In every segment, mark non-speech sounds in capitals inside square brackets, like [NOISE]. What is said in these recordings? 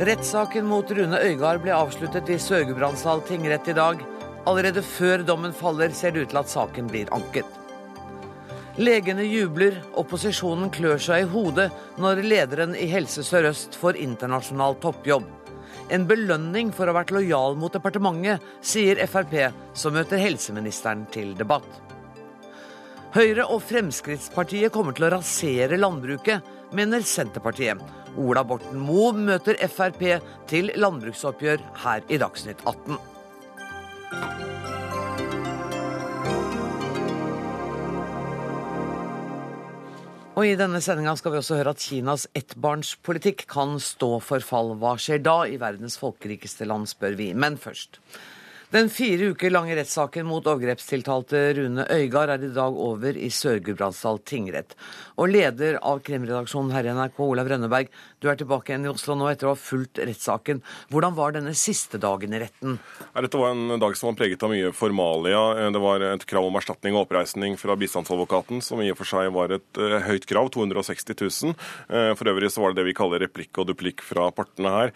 Rettssaken mot Rune Øygard ble avsluttet i Sør-Gudbrandsdal tingrett i dag. Allerede før dommen faller, ser det ut til at saken blir anket. Legene jubler, opposisjonen klør seg i hodet når lederen i Helse Sør-Øst får internasjonal toppjobb. En belønning for å ha vært lojal mot departementet, sier Frp, som møter helseministeren til debatt. Høyre og Fremskrittspartiet kommer til å rasere landbruket, mener Senterpartiet. Ola Borten Moe møter Frp til landbruksoppgjør her i Dagsnytt 18. Og I denne sendinga skal vi også høre at Kinas ettbarnspolitikk kan stå for fall. Hva skjer da i verdens folkerikeste land, spør vi. Men først. Den fire uker lange rettssaken mot overgrepstiltalte Rune Øygard er i dag over i Sør-Gudbrandsdal tingrett. Og leder av krimredaksjonen her i NRK, Olav Rønneberg, du er tilbake igjen i Oslo nå etter å ha fulgt rettssaken. Hvordan var denne siste dagen i retten? Dette var en dag som var preget av mye formalia. Det var et krav om erstatning og oppreisning fra bistandsadvokaten, som i og for seg var et uh, høyt krav, 260 000. Uh, for øvrig så var det det vi kaller replikk og duplikk fra partene her.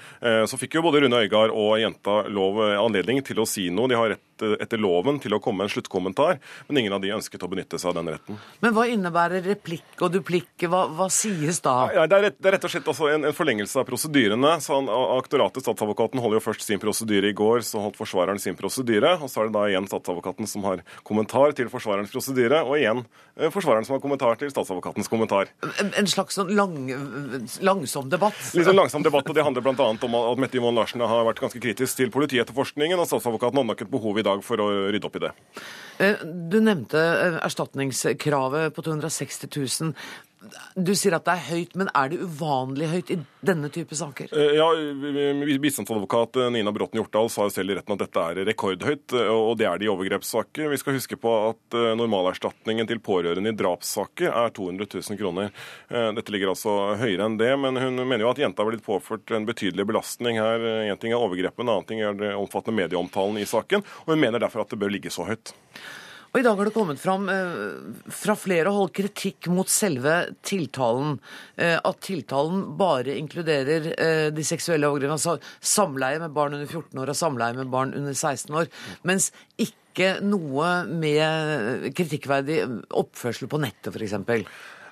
Så fikk jo både Rune Øygard og jenta lov anledning til å si noe. De har rett etter loven til å komme med en sluttkommentar, men ingen av de ønsket å benytte seg av den retten. Men hva innebærer replikk og duplikk? Hva, hva sies da? Ja, det, er rett, det, er rett, og slett altså en, en, forlengelse av prosedyrene. så han, Aktoratet, statsadvokaten, holder jo først sin prosedyre i går, så holdt forsvareren sin prosedyre. Og så er det da igjen statsadvokaten som har kommentar til forsvarerens prosedyre, og igjen eh, forsvareren som har kommentar til statsadvokatens kommentar. En, en slags sånn lang, langsom debatt? Litt sånn langsom debatt, og det handler bl.a. om at Mette Yvonne Larsen har vært ganske kritisk til politietterforskningen, og statsadvokaten har nok et behov i dag for å rydde opp i det. Eh, du nevnte eh, erstatningskravet på 260 000. Du sier at det er høyt, men er det uvanlig høyt i denne type saker? Eh, ja, Bistandsadvokat Nina Bråten Hjortdal sa jo selv i retten at dette er rekordhøyt, og det er det i overgrepssaker. Vi skal huske på at normalerstatningen til pårørende i drapssaker er 200 000 kroner. Dette ligger altså høyere enn det, men hun mener jo at jenta har blitt påført en betydelig belastning her. Én ting er overgrepet, en annen ting er det omfattende medieomtalen i saken, og hun mener derfor at det bør ligge så høyt. Og I dag har det kommet fram eh, fra flere hold kritikk mot selve tiltalen. Eh, at tiltalen bare inkluderer eh, de seksuelle overgrepene, altså samleie med barn under 14 år og samleie med barn under 16 år. Mens ikke noe med kritikkverdig oppførsel på nettet, f.eks.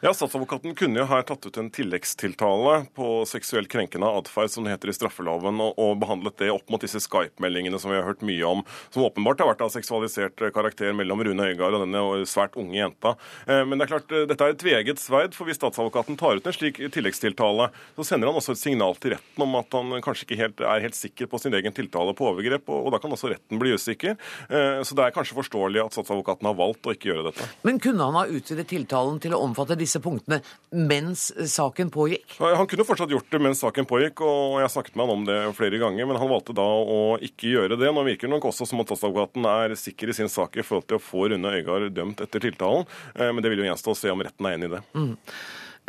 Ja, Statsadvokaten kunne jo her tatt ut en tilleggstiltale på seksuelt krenkende atferd, som det heter i straffeloven, og, og behandlet det opp mot disse Skype-meldingene som vi har hørt mye om, som åpenbart har vært av seksualisert karakter mellom Rune Øygard og denne svært unge jenta. Eh, men det er klart, eh, dette er et tveget sverd, for hvis statsadvokaten tar ut en slik tilleggstiltale, så sender han også et signal til retten om at han kanskje ikke helt, er helt sikker på sin egen tiltale på overgrep, og, og da kan også retten bli usikker. Eh, så det er kanskje forståelig at statsadvokaten har valgt å ikke gjøre dette. Men kunne han ha utvidet tiltalen til å omfatte disse disse punktene mens saken pågikk? Han kunne fortsatt gjort det mens saken pågikk, og jeg snakket med han om det flere ganger. Men han valgte da å ikke gjøre det. Nå virker det nok også som at statsadvokaten er sikker i sin sak i forhold til å få Rune Øygard dømt etter tiltalen. Eh, men det vil jo gjenstå å se om retten er enig i det. Mm.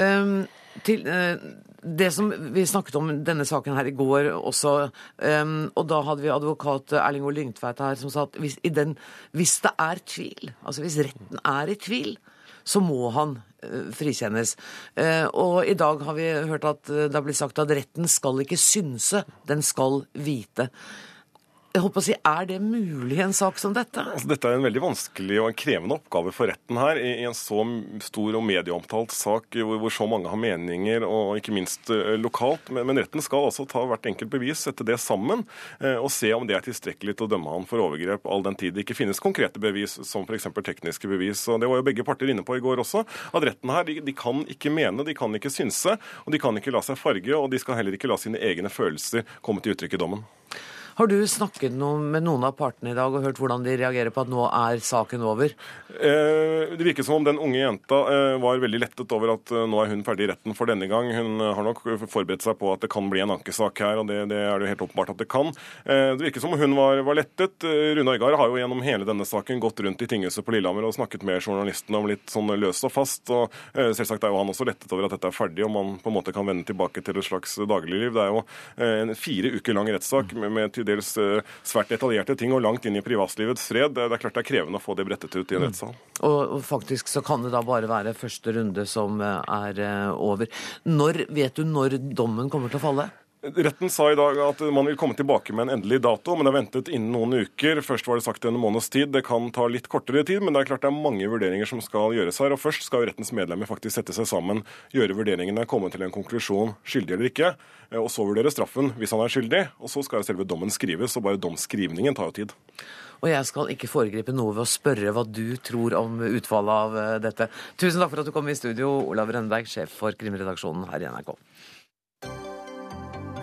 Um, til, uh, det som Vi snakket om denne saken her i går også, um, og da hadde vi advokat Erling O. Lyngtveit her som sa at hvis, den, hvis det er tvil, altså hvis retten er i tvil, så må han uh, frikjennes. Uh, og i dag har vi hørt at det har blitt sagt at retten skal ikke synse, den skal vite jeg håper å si, Er det mulig i en sak som dette? Altså, dette er en veldig vanskelig og en krevende oppgave for retten her. I, en så stor og medieomtalt sak hvor, hvor, så mange har meninger, og ikke minst uh, lokalt. Men, men, retten skal altså ta hvert enkelt bevis, sette det sammen, uh, og se om det er tilstrekkelig til å dømme han for overgrep, all den tid det ikke finnes konkrete bevis, som f.eks. tekniske bevis. Og Det var jo begge parter inne på i går også. At retten her, de, de kan ikke mene, de kan ikke synse, og de kan ikke la seg farge, og de skal heller ikke la sine egne følelser komme til uttrykk i dommen. Har du snakket med noen av partene i dag og hørt hvordan de reagerer på at nå er saken over? Eh, det virker som om den unge jenta eh, var veldig lettet over at eh, nå er hun ferdig i retten for denne gang. Hun har nok forberedt seg på at det kan bli en ankesak her, og det, det er det jo helt åpenbart at det kan. Det virker som om hun var, var lettet. Rune Øygard har jo gjennom hele denne saken gått rundt i tinghuset på Lillehammer og snakket med journalistene om litt sånn løst og fast. og Selvsagt er jo han også lettet over at dette er ferdig, og man på en måte kan vende tilbake til et slags dagligliv. Det er jo en fire uker lang rettssak med, med til dels eh, svært detaljerte ting og langt inn i privatlivets fred. Det er klart det er krevende å få det brettet ut i en mm. rettssal. Og faktisk så kan det da bare være første runde som er over. Når Vet du når dommen kommer til å falle? Retten sa i dag at man vil komme tilbake med en endelig dato, men det er ventet innen noen uker. Først var det sagt en måneds tid. Det kan ta litt kortere tid, men det er klart det er mange vurderinger som skal gjøres her. Og først skal jo rettens medlemmer faktisk sette seg sammen, gjøre vurderingene, komme til en konklusjon, skyldig eller ikke. Og så vurdere straffen hvis han er skyldig. Og så skal selve dommen skrives, og bare domsskrivningen tar jo tid. Og jeg skal ikke foregripe noe ved å spørre hva du tror om utfallet av eh, dette. Tusen takk for at du kom i studio, Olav Rønneberg, sjef for krimredaksjonen her i NRK.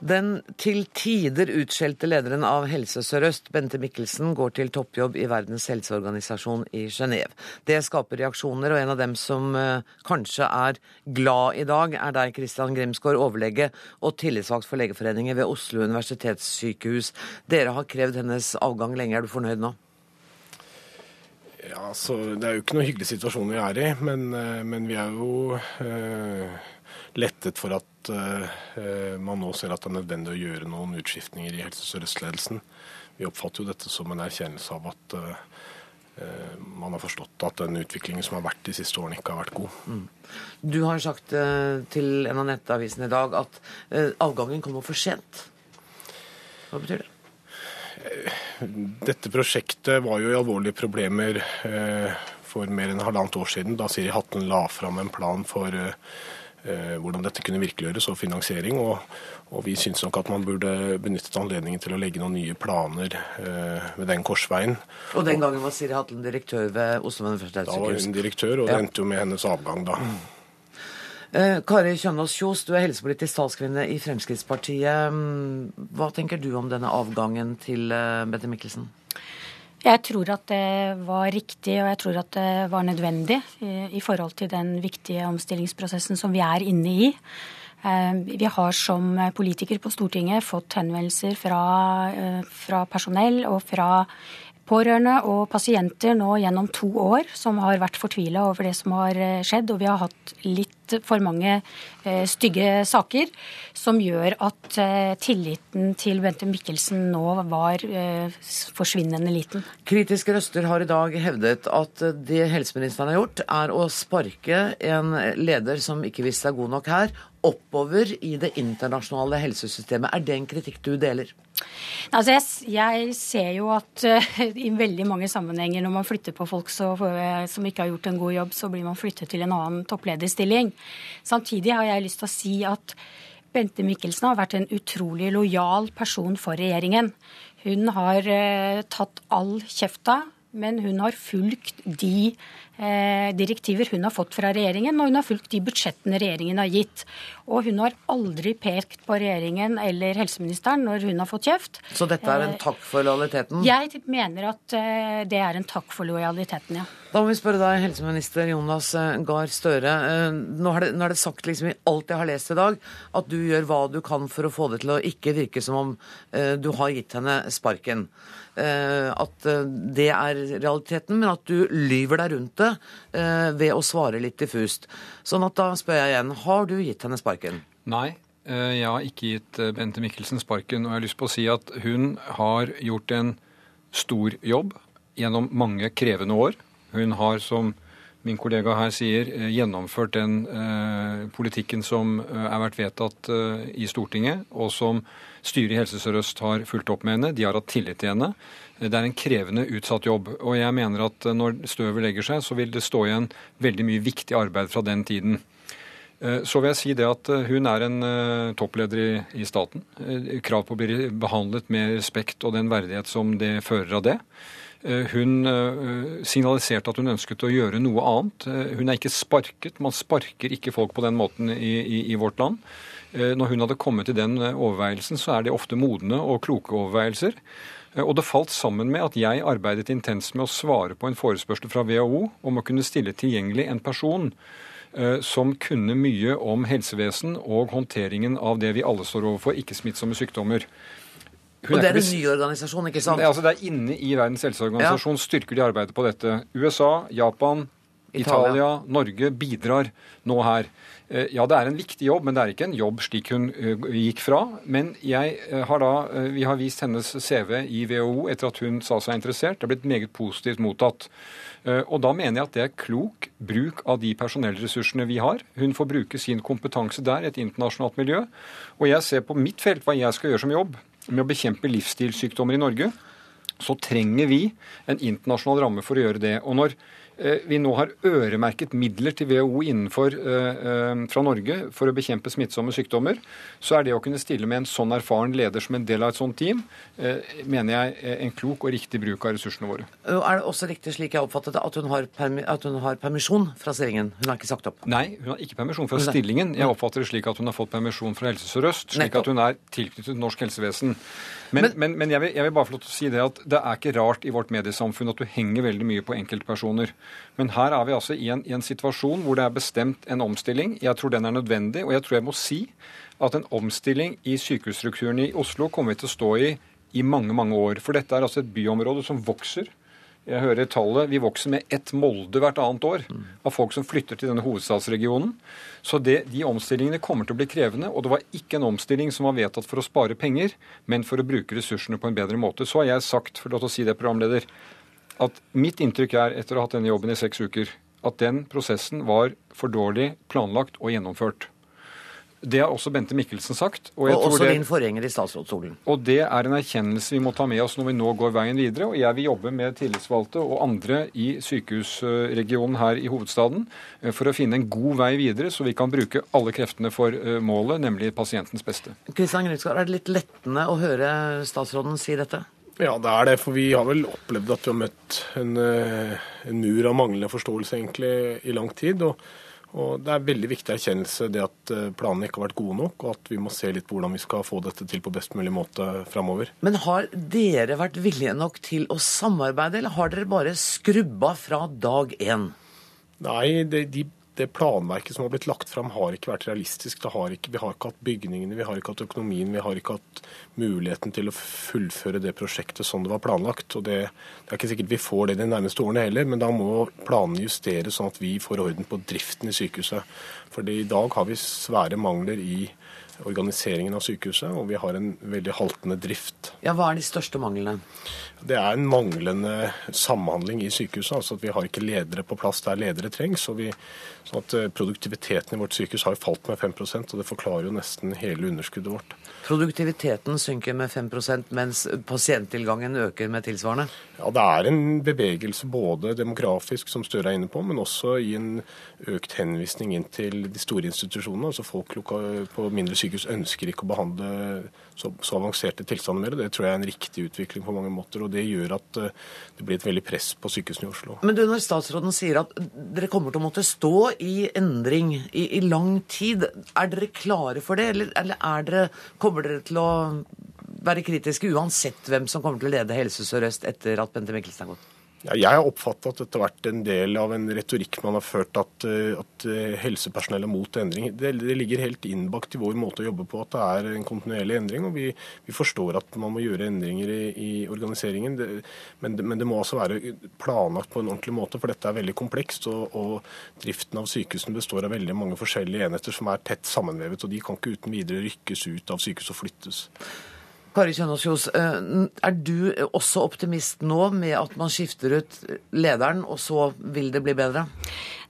Den til tider utskjelte lederen av Helse Sør-Øst, Bente Mikkelsen, går til toppjobb i Verdens helseorganisasjon i Genéve. Det skaper reaksjoner, og en av dem som uh, kanskje er glad i dag, er deg, Kristian Grimsgaard, overlege og tillitsvalgt for Legeforeningen ved Oslo universitetssykehus. Dere har krevd hennes avgang lenge. Er du fornøyd nå? Ja, så Det er jo ikke noe hyggelig situasjon vi er i, men, uh, men vi er jo uh lettet for at uh, man nå ser at det er nødvendig å gjøre noen utskiftninger i Helse Sør-Øst-ledelsen. Vi oppfatter jo dette som en erkjennelse av at uh, man har forstått at den utviklingen som har vært de siste årene, ikke har vært god. Mm. Du har sagt uh, til en av nettavisene i dag at avgangen kommer for sent. Hva betyr det? Dette prosjektet var jo i alvorlige problemer for mer enn halvannet år siden, da Siri Hatten la fram en plan for Eh, hvordan dette kunne virkeliggjøres, og finansiering. Og, og vi syns nok at man burde benyttet anledningen til å legge noen nye planer eh, ved den korsveien. Og den gangen var Siri Hatlen direktør ved Oslo universitetssykehus? Da var hun direktør, og det ja. endte jo med hennes avgang da. Mm. Eh, Kari Kjønaas Kjos, du er helsepolitisk talskvinne i Fremskrittspartiet. Hva tenker du om denne avgangen til eh, Bette Mikkelsen? Jeg tror at det var riktig og jeg tror at det var nødvendig i forhold til den viktige omstillingsprosessen som vi er inne i. Eh, vi har som politikere på Stortinget fått henvendelser fra, eh, fra personell og fra pårørende og pasienter nå gjennom to år som har vært fortvila over det som har eh, skjedd. Og vi har hatt litt for mange eh, stygge saker som gjør at eh, tilliten til Bente Mikkelsen nå var eh, forsvinnende liten. Kritiske røster har i dag hevdet at det helseministeren har gjort, er å sparke en leder som ikke visste seg god nok her, oppover i det internasjonale helsesystemet. Er det en kritikk du deler? Altså jeg, jeg, ser jo at uh, i veldig mange sammenhenger når man flytter på folk så, uh, som ikke har gjort en god jobb, så blir man flyttet til en annen topplederstilling. Samtidig har jeg lyst til å si at Bente Mikkelsen har vært en utrolig lojal person for regjeringen. Hun har uh, tatt all kjefta, men hun har fulgt de Eh, direktiver hun har fått fra regjeringen, og hun har fulgt de budsjettene regjeringen har gitt. Og hun har aldri pekt på regjeringen eller helseministeren når hun har fått kjeft. Så dette er en eh, takk for lojaliteten? Jeg mener at eh, det er en takk for lojaliteten, ja. Da må vi spørre deg, helseminister Jonas Gahr Støre. Nå er, det, nå er det sagt liksom i alt jeg har lest i dag, at du gjør hva du kan for å få det til å ikke virke som om du har gitt henne sparken. Eh, at eh, det er realiteten, men at du lyver deg rundt det eh, ved å svare litt diffust. Sånn at da spør jeg igjen, har du gitt henne sparken? Nei. Jeg har ikke gitt Bente Mikkelsen sparken. Og jeg har lyst på å si at hun har gjort en stor jobb gjennom mange krevende år. Hun har, som min kollega her sier, gjennomført den eh, politikken som er vært vedtatt eh, i Stortinget, og som Styret i Helse Sør-Øst har fulgt opp med henne. De har hatt tillit til henne. Det er en krevende, utsatt jobb. Og jeg mener at når støvet legger seg, så vil det stå igjen veldig mye viktig arbeid fra den tiden. Eh, så vil jeg si det at eh, hun er en toppleder i, staten. Krav på å bli behandlet med respekt og den verdighet som det fører av det. Hun signaliserte at hun ønsket å gjøre noe annet. Hun er ikke sparket. Man sparker ikke folk på den måten i, i, i vårt land. Eh, når hun hadde kommet til den eh, overveielsen, så er det ofte modne og kloke overveielser. Eh, og det falt sammen med at jeg arbeidet intenst med å svare på en forespørsel fra WHO om å kunne stille tilgjengelig en person som kunne mye om helsevesen og håndteringen av det vi alle står overfor, ikke-smittsomme sykdommer. Hun og det er en ny organisasjon, ikke sant? Det er, altså, det er inne i Verdens helseorganisasjon ja. styrker de arbeidet på dette. USA, Japan, Italia. Italia, Norge bidrar nå her. Eh, Ja, det er en viktig jobb, men det er ikke en jobb slik hun eh, gikk fra. Men eh, har da, vi har vist hennes CV i WHO etter at hun sa seg interessert. Det er blitt meget positivt mottatt. Og da mener jeg at det er klok bruk av de personellressursene vi har. Hun får bruke sin kompetanse der, et internasjonalt miljø. Og jeg ser på mitt felt hva jeg skal gjøre som jobb med å bekjempe livsstilssykdommer i Norge så trenger vi en internasjonal ramme for å gjøre det. Og når vi nå har øremerket midler til WHO innenfor, eh, eh, fra Norge for å bekjempe smittsomme sykdommer, så er det å kunne stille med en sånn erfaren leder som en del av et sånt team, eh, mener jeg en klok og riktig bruk av ressursene våre. Er det også riktig, slik jeg oppfattet det, at hun har, at hun har permisjon fra stillingen? Hun har ikke sagt opp? Nei, hun har ikke permisjon fra stillingen. Jeg oppfatter det slik at hun har fått permisjon fra Helse Sør-Øst, slik at hun er tilknyttet norsk helsevesen. Men, Men- men, jeg, vil, jeg vil bare få lov til å si det at det er ikke rart i vårt mediesamfunn at du henger veldig mye på enkeltpersoner. Men her er vi altså i en, i en situasjon hvor det er bestemt en omstilling. Jeg tror den er nødvendig, og jeg tror jeg må si at en omstilling i sykehusstrukturen i Oslo kommer vi til å stå i i mange, mange år. For dette er altså et byområde som vokser. Jeg hører tallet. Vi vokser med ett Molde hvert annet år av folk som flytter til denne hovedstadsregionen. Så det, de omstillingene kommer til å bli krevende. Og det var ikke en omstilling som var vedtatt for å spare penger, men for å bruke ressursene på en bedre måte. Så har jeg sagt, for lov til å si det, programleder, at mitt inntrykk er, etter å ha hatt denne jobben i seks uker, at den prosessen var for dårlig planlagt og gjennomført. Det har også Bente Mikkelsen sagt. Og jeg tror også det- din forgjenger i statsrådsstolen. og det er en erkjennelse vi må ta med oss når vi nå går veien videre. Og jeg vil jobbe med tillitsvalgte og andre i sykehusregionen her i hovedstaden eh, for å finne en god vei videre, så vi kan bruke alle kreftene for eh, målet, nemlig pasientens beste. Kristian Grytsgaard, er det litt lettende å høre statsråden si dette? Ja, det er det. For vi har vel opplevd at vi har møtt en, eh, en mur av manglende forståelse egentlig i lang tid. Og, og det er veldig viktig erkjennelse det at eh, planene ikke har vært gode nok, og at vi må se litt på hvordan vi skal få dette til på best mulig måte framover. Men har dere vært villige nok til å samarbeide, eller har dere bare skrubba fra dag én? Nei, det, de, det planverket som har blitt lagt fram, har ikke vært realistisk. Har ikke, vi har ikke hatt bygningene, vi har ikke hatt økonomien, vi har ikke hatt muligheten til å fullføre det prosjektet som det var planlagt. Og det, det er ikke sikkert vi får det de nærmeste årene heller, men da må planene justeres sånn at vi får orden på driften i sykehuset. For i dag har vi svære mangler i organiseringen av sykehuset, og vi har en veldig haltende drift. Ja, Hva er de største manglene? Det er en manglende samhandling i sykehuset. altså at Vi har ikke ledere på plass der ledere trengs. og vi, sånn at eh, Produktiviteten i vårt sykehus har jo falt med 5% og det forklarer jo nesten hele underskuddet vårt. Produktiviteten synker med 5% mens pasienttilgangen øker med tilsvarende. Ja, Det er en bevegelse både demografisk, som Støre er inne på, men også i en økt henvisning inn til de store institusjonene. altså Folk på mindre sykehus ønsker ikke å behandle så, så avanserte tilstander mer. Det tror jeg er en riktig utvikling på mange måter. og Det gjør at eh, det blir et veldig press på sykehusene i Oslo. Men du, når statsråden sier at dere kommer til å måtte stå i endring i, i lang tid, er dere klare for det, eller, eller er dere, kommer dere til å være kritiske uansett hvem som kommer til å lede Helse Sør-Øst etter at Bente Mikkelsen er gått? Jeg har oppfattet har vært en del av en retorikk man har ført at, eh, at eh, helsepersonell er mot endring. Det, det ligger helt innbakt i vår måte å jobbe på at det er en kontinuerlig endring. og Vi, vi forstår at man må gjøre endringer i, i organiseringen, det, men, det, men det må altså være planlagt på en ordentlig måte. For dette er veldig komplekst. Og, og driften av sykehusene består av veldig mange forskjellige enheter som er tett sammenvevet. og De kan ikke uten videre rykkes ut av sykehus og flyttes. Kari Kjønaas Kjos, eh, er du også optimist nå med at man skifter ut lederen, og så vil det bli bedre?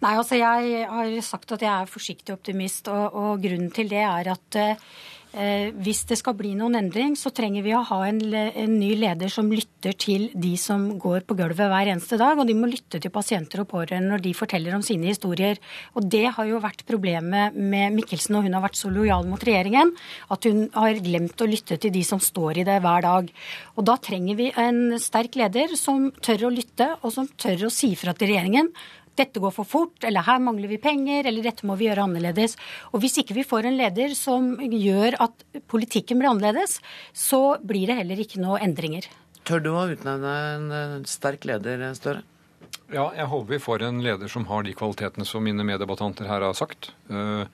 Nei, altså jeg har sagt at jeg er forsiktig optimist, og, og grunnen til det er at eh, hvis det skal bli noen endring, så trenger vi å ha en, en ny leder som lytter til de som går på gulvet hver eneste dag, og de må lytte til pasienter og pårørende når de forteller om sine historier. Og det har jo vært problemet med Mikkelsen, og hun har vært så lojal mot regjeringen at hun har glemt å lytte til de som står i det hver dag. Og da trenger vi en sterk leder som tør å lytte, og som tør å si fra til regjeringen dette går for fort, eller her mangler vi penger, eller dette må vi gjøre annerledes. Og hvis ikke vi får en leder som gjør at politikken blir annerledes, så blir det heller ikke noe endringer. Tør du å utnevne en sterk leder, Støre? Ja, jeg håper vi får en leder som har de kvalitetene som mine meddebattanter her har sagt. Eh,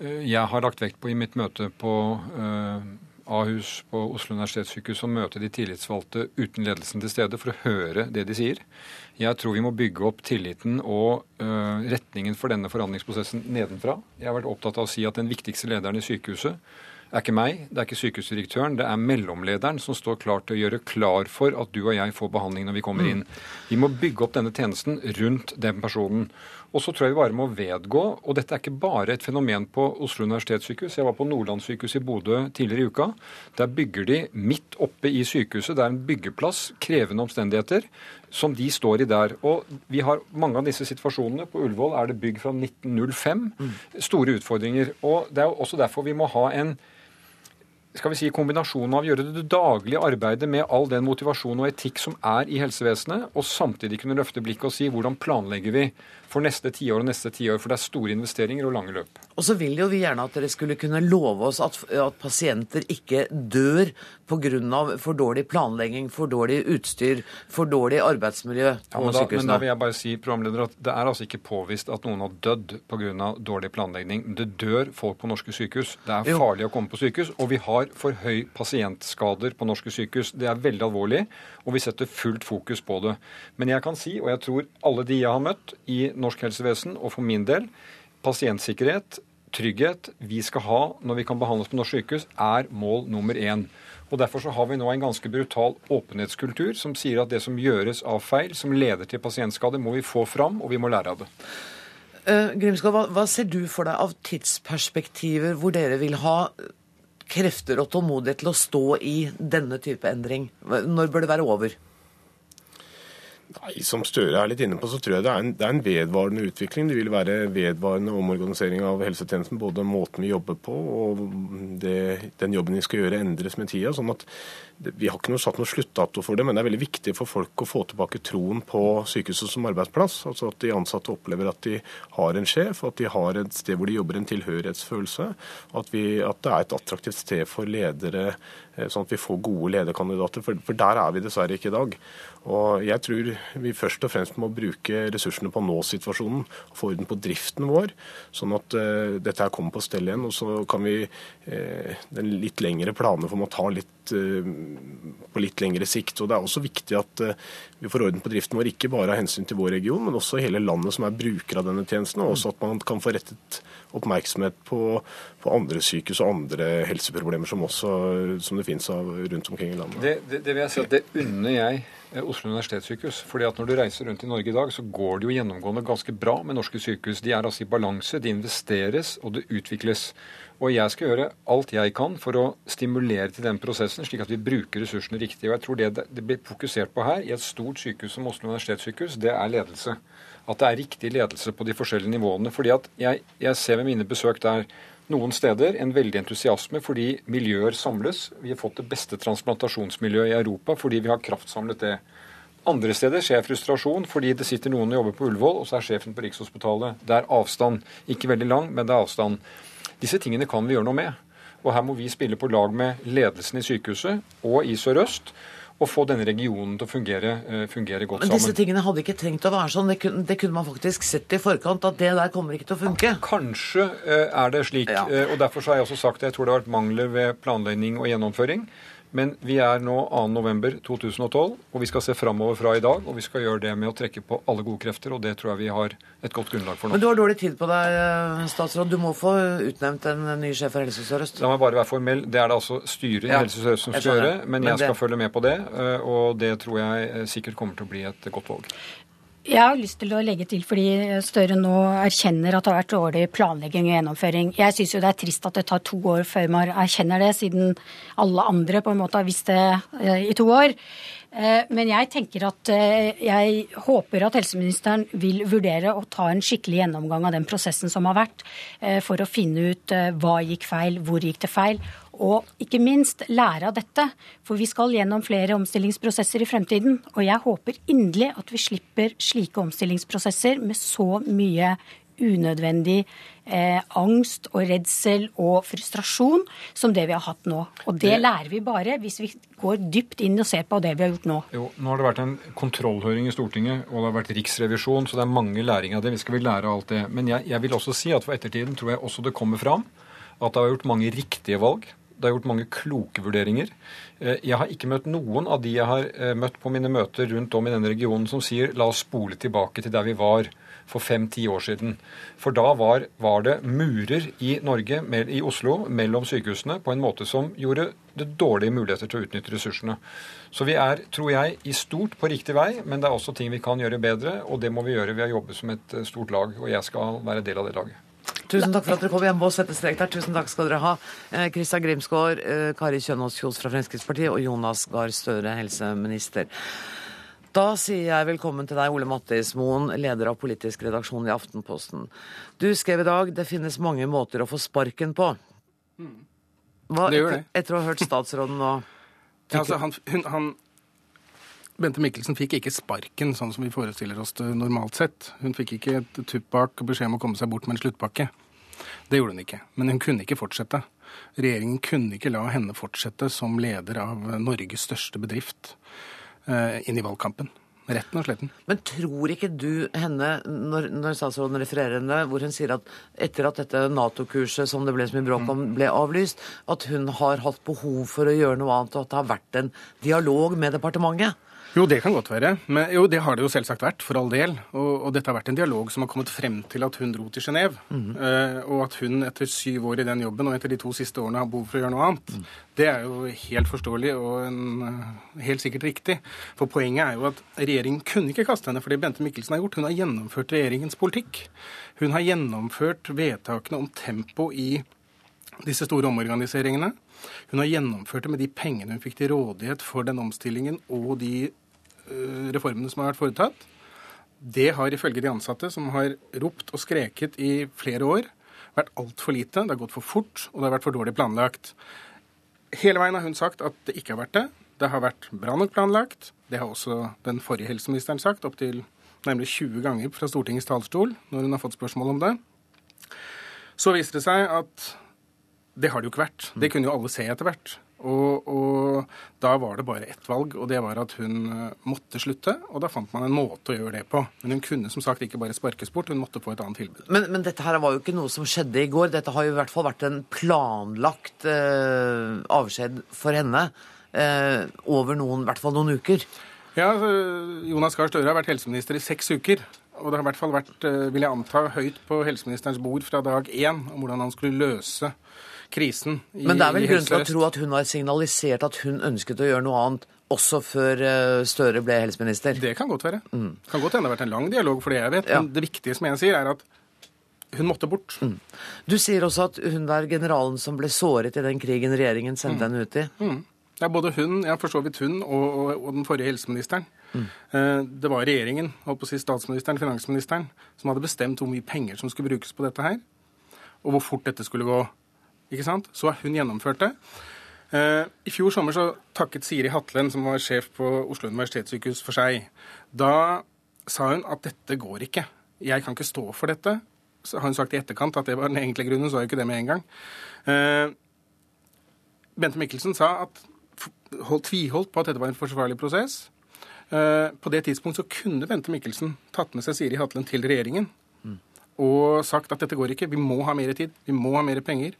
eh, Jeg har lagt vekt på i mitt møte på eh, Ahus på Oslo universitetssykehus og møte de tillitsvalgte uten ledelsen til stede for å høre det de sier. Jeg tror vi må bygge opp tilliten og uh, retningen for denne forhandlingsprosessen nedenfra. Jeg har vært opptatt av å si at den viktigste lederen i sykehuset er ikke meg, det er ikke sykehusdirektøren, det er mellomlederen som står klar til å gjøre klar for at du og jeg får behandling når vi kommer inn. Vi må bygge opp denne tjenesten rundt den personen. Og så tror jeg vi bare må vedgå, og dette er ikke bare et fenomen på Oslo universitetssykehus. Jeg var på Nordlandssykehuset i Bodø tidligere i uka. Der bygger de midt oppe i sykehuset. Det er en byggeplass, krevende omstendigheter, som de står i der. Og vi har mange av disse situasjonene. På Ullevål er det bygg fra 1905. Store utfordringer. Og det er jo også derfor vi må ha en skal vi si, kombinasjonen av å gjøre det daglige arbeidet med all den motivasjon og etikk som er i helsevesenet, og samtidig kunne løfte blikket og si hvordan planlegger vi for neste tiår og neste tiår, for det er store investeringer og lange løp. Og så vil jo vi gjerne at dere skulle kunne love oss at, at pasienter ikke dør pga. for dårlig planlegging, for dårlig utstyr, for dårlig arbeidsmiljø på ja, da, sykehusene. Men da vil jeg bare si programleder, at det er altså ikke påvist at noen har dødd pga. dårlig planlegging. Det dør folk på norske sykehus. Det er Jo. farlig å komme på sykehus, og vi har for høy pasientskader på norske sykehus. Det er veldig alvorlig, og vi setter fullt fokus på det. Men jeg kan si, og jeg tror alle de jeg har møtt i norsk helsevesen, og for min del, pasientsikkerhet, trygghet vi skal ha når vi kan behandles på norsk sykehus, er mål nummer én. Og Derfor så har vi nå en ganske brutal åpenhetskultur som sier at det som gjøres av feil, som leder til pasientskade, må vi få fram, og vi må lære av det. Uh, Grimskov, hva, hva ser du for deg av tidsperspektiver hvor dere vil ha krefter og tålmodighet til å stå i denne type endring? Når bør det være over? Nei, Som Støre er litt inne på, så tror jeg det er, en, det er en vedvarende utvikling. Det vil være vedvarende omorganisering av helsetjenesten. Både måten vi jobber på og det, den jobben vi skal gjøre, endres med tida. sånn at det, Vi har ikke noe, satt noe sluttdato for det, men det er veldig viktig for folk å få tilbake troen på sykehuset som arbeidsplass. Altså At de ansatte opplever at de har en sjef, at de har et sted hvor de jobber, en tilhørighetsfølelse. At, vi, at det er et attraktivt sted for ledere, sånn at vi får gode lederkandidater. For, for der er vi dessverre ikke i dag. Og jeg tror vi først og fremst må bruke ressursene på nå-situasjonen, få orden på driften vår, sånn at uh, dette her kommer på stell igjen. Og så kan vi uh, den litt lengre planer for å ta litt uh, på litt lengre sikt. Og det er også viktig at vi får orden på driften vår, ikke bare av hensyn til vår region, men også hele landet som er bruker av denne tjenesten, og også at man kan få rettet oppmerksomhet på, på andre sykehus og andre helseproblemer som, også, som det finnes av rundt omkring i landet. Det, det, det vil jeg si at det unner jeg eh, Oslo universitetssykehus. fordi at Når du reiser rundt i Norge i dag, så går det jo gjennomgående ganske bra med norske sykehus. De er altså i balanse, de investeres, og det utvikles. Og jeg skal gjøre alt jeg kan for å stimulere til den prosessen, slik at vi bruker ressursene riktig. Og jeg tror det det blir fokusert på her, i et stort sykehus som Oslo universitetssykehus, det er ledelse. At det er riktig ledelse på de forskjellige nivåene. fordi at jeg, jeg ser ved mine besøk der noen steder en veldig entusiasme fordi miljøer samles. Vi har fått det beste transplantasjonsmiljøet i Europa fordi vi har kraftsamlet det. Andre steder skjer frustrasjon fordi det sitter noen og jobber på Ullevål, og så er sjefen på Rikshospitalet. Det er avstand. Ikke veldig lang, men det er avstand. Disse tingene kan vi gjøre noe med. Og her må vi spille på lag med ledelsen i sykehuset og i Sør-Øst. Og få denne regionen til å fungere, eh, fungere godt Men disse sammen. tingene hadde ikke trengt å være sånn. Det kunne, det kunne man faktisk sett i forkant, at det der kommer ikke til å funke. Kanskje eh, er det slik. Ja. eh, og Derfor så har jeg også sagt at jeg tror det har vært mangler ved planlegging og gjennomføring. Men vi er nå 2.11.2012, og vi skal se framover fra i dag. Og vi skal gjøre det med å trekke på alle gode krefter, og det tror jeg vi har et godt grunnlag for nå. Men du har dårlig tid på deg, eh, statsråd. Du må få utnevnt en ny sjef for Helse Sør-Øst. La meg bare være formell. Det er det altså styret i Ja, Helse Sør-Øst som skal gjøre. Men Men jeg skal følge med på det, eh, og det tror jeg eh, sikkert kommer til å bli et godt valg. Jeg har lyst til å legge til, fordi Støre nå erkjenner at det har vært dårlig planlegging og gjennomføring. Jeg syns jo det er trist at det tar to år før man erkjenner det, siden alle andre på en måte har visst det eh, i to år. Eh, Men jeg tenker at eh, jeg håper at helseministeren vil vurdere å ta en skikkelig gjennomgang av den prosessen som har vært, eh, for å finne ut eh, hva gikk feil, hvor gikk det feil, og ikke minst lære av dette. For vi skal gjennom flere omstillingsprosesser i fremtiden. Og jeg håper inderlig at vi slipper slike omstillingsprosesser med så mye unødvendig eh, angst og redsel og frustrasjon som det vi har hatt nå. Og det lærer vi bare hvis vi går dypt inn og ser på det vi har gjort nå. Jo, Nå har det vært en kontrollhøring i Stortinget, og det har vært riksrevisjon, så det er mange læring av det. Vi skal vel lære av alt det. Men jeg, jeg vil også si at for ettertiden tror jeg også det kommer fram at det har gjort mange riktige valg. Det er gjort mange kloke vurderinger. Eh, jeg har ikke møtt noen av de jeg har eh, møtt på mine møter rundt om i denne regionen som sier la oss spole tilbake til der vi var for fem-ti år siden. For da var, var, det murer i Norge, i Oslo, mellom sykehusene på en måte som gjorde det dårlige muligheter til å utnytte ressursene. Så vi er, tror jeg, i stort på riktig vei, men det er også ting vi kan gjøre bedre, og det må vi gjøre ved å jobbe som et stort lag, og jeg skal være del av det laget. Tusen takk for at dere kom. Jeg må sette strek der. Tusen takk skal dere ha. Kristian eh, Grimsgaard, eh, Kari Kjønaas Kjos fra Fremskrittspartiet og Jonas Gahr Støre, helseminister. Da sier jeg velkommen til deg, Ole Mattismoen, leder av politisk redaksjon i Aftenposten. Du skrev i dag det finnes mange måter å få sparken på. Hva, det gjør det. Etter, etter å ha hørt statsråden nå? [LAUGHS] ja, altså, han, hun, han, Bente Mikkelsen fikk ikke sparken sånn som vi forestiller oss det normalt sett. Hun fikk ikke et tupp og beskjed om å komme seg bort med en sluttpakke. Det gjorde hun ikke. Men hun kunne ikke fortsette. Regjeringen kunne ikke la henne fortsette som leder av Norges største bedrift eh, inn i valgkampen. Retten og sletten. Men tror ikke du henne, når, når statsråden refererer henne, hvor hun sier at etter at dette Nato-kurset som det ble så mye bråk om, ble avlyst, at hun har hatt behov for å gjøre noe annet, og at det har vært en dialog med departementet? Jo, det kan godt være. Men jo, det har det jo selvsagt vært, for all del. Og, og dette har vært en dialog som har kommet frem til at hun dro til Genéve. Mm. Uh, og at hun etter syv år i den jobben og etter de to siste årene har behov for å gjøre noe annet. Mm. Det er jo helt forståelig og en, uh, helt sikkert riktig. For poenget er jo at regjeringen kunne ikke kaste henne for det Bente Mikkelsen har gjort. Hun har gjennomført regjeringens politikk. Hun har gjennomført vedtakene om tempo i disse store omorganiseringene. Hun har gjennomført det med de pengene hun fikk til rådighet for den omstillingen og de Eh, reformene som har vært foretatt, det har ifølge de ansatte, som har ropt og skreket i flere år, vært altfor lite, det har gått for fort, og det har vært for dårlig planlagt. Hele veien har hun sagt at det ikke har vært det. Det har vært bra nok planlagt. Det har også den forrige helseministeren sagt, opptil nærmere 20 ganger fra Stortingets talerstol når hun har fått spørsmål om det. Så viser det seg at det har det jo ikke vært. Det kunne jo alle se etter hvert. Og, og, da var det bare ett valg, og det var at hun eh, måtte slutte. Og da fant man en måte å gjøre det på. Men hun kunne som sagt ikke bare sparkes bort, hun måtte få et annet tilbud. Men, men dette her var jo ikke noe som skjedde i går. Dette har jo i hvert fall vært en planlagt eh, avskjed for henne eh, over noen, i hvert fall noen uker. Ja, altså, Jonas Gahr Støre har vært helseminister i seks uker. Og det har i hvert fall vært, eh, vil jeg anta, høyt på helseministerens bord fra dag én om hvordan han skulle løse krisen. I, Men det er vel grunn til å tro at hun har signalisert at hun ønsket å gjøre noe annet også før eh, Støre ble helseminister? Det kan godt være. Mm. Kan godt hende det har vært en lang dialog for det jeg vet. Ja. Men det viktige som jeg sier, er at hun måtte bort. Mm. Du sier også at hun der generalen som ble såret i den krigen regjeringen sendte mm. henne ut i. Mm. Ja, både hun, ja, for så vidt hun, og, og, og den forrige helseministeren. Mm. Eh, det var regjeringen, holdt på å si statsministeren, finansministeren, som hadde bestemt hvor mye penger som skulle brukes på dette her, og hvor fort dette skulle gå ikke sant? Så har hun gjennomført det. Eh, I fjor sommer så takket Siri Hatlen, som var sjef på Oslo universitetssykehus, for seg. Da sa hun at dette går ikke. Jeg kan ikke stå for dette. Så har hun sagt i etterkant at det var den egentlige grunnen, så var jo ikke det med en gang. Eh, Bente Mikkelsen sa at holdt, tviholdt på at dette var en forsvarlig prosess. Eh, på det tidspunkt så kunne Bente Mikkelsen tatt med seg Siri Hatlen til regjeringen mm. og sagt at dette går ikke, vi må ha mer tid, vi må ha mer penger.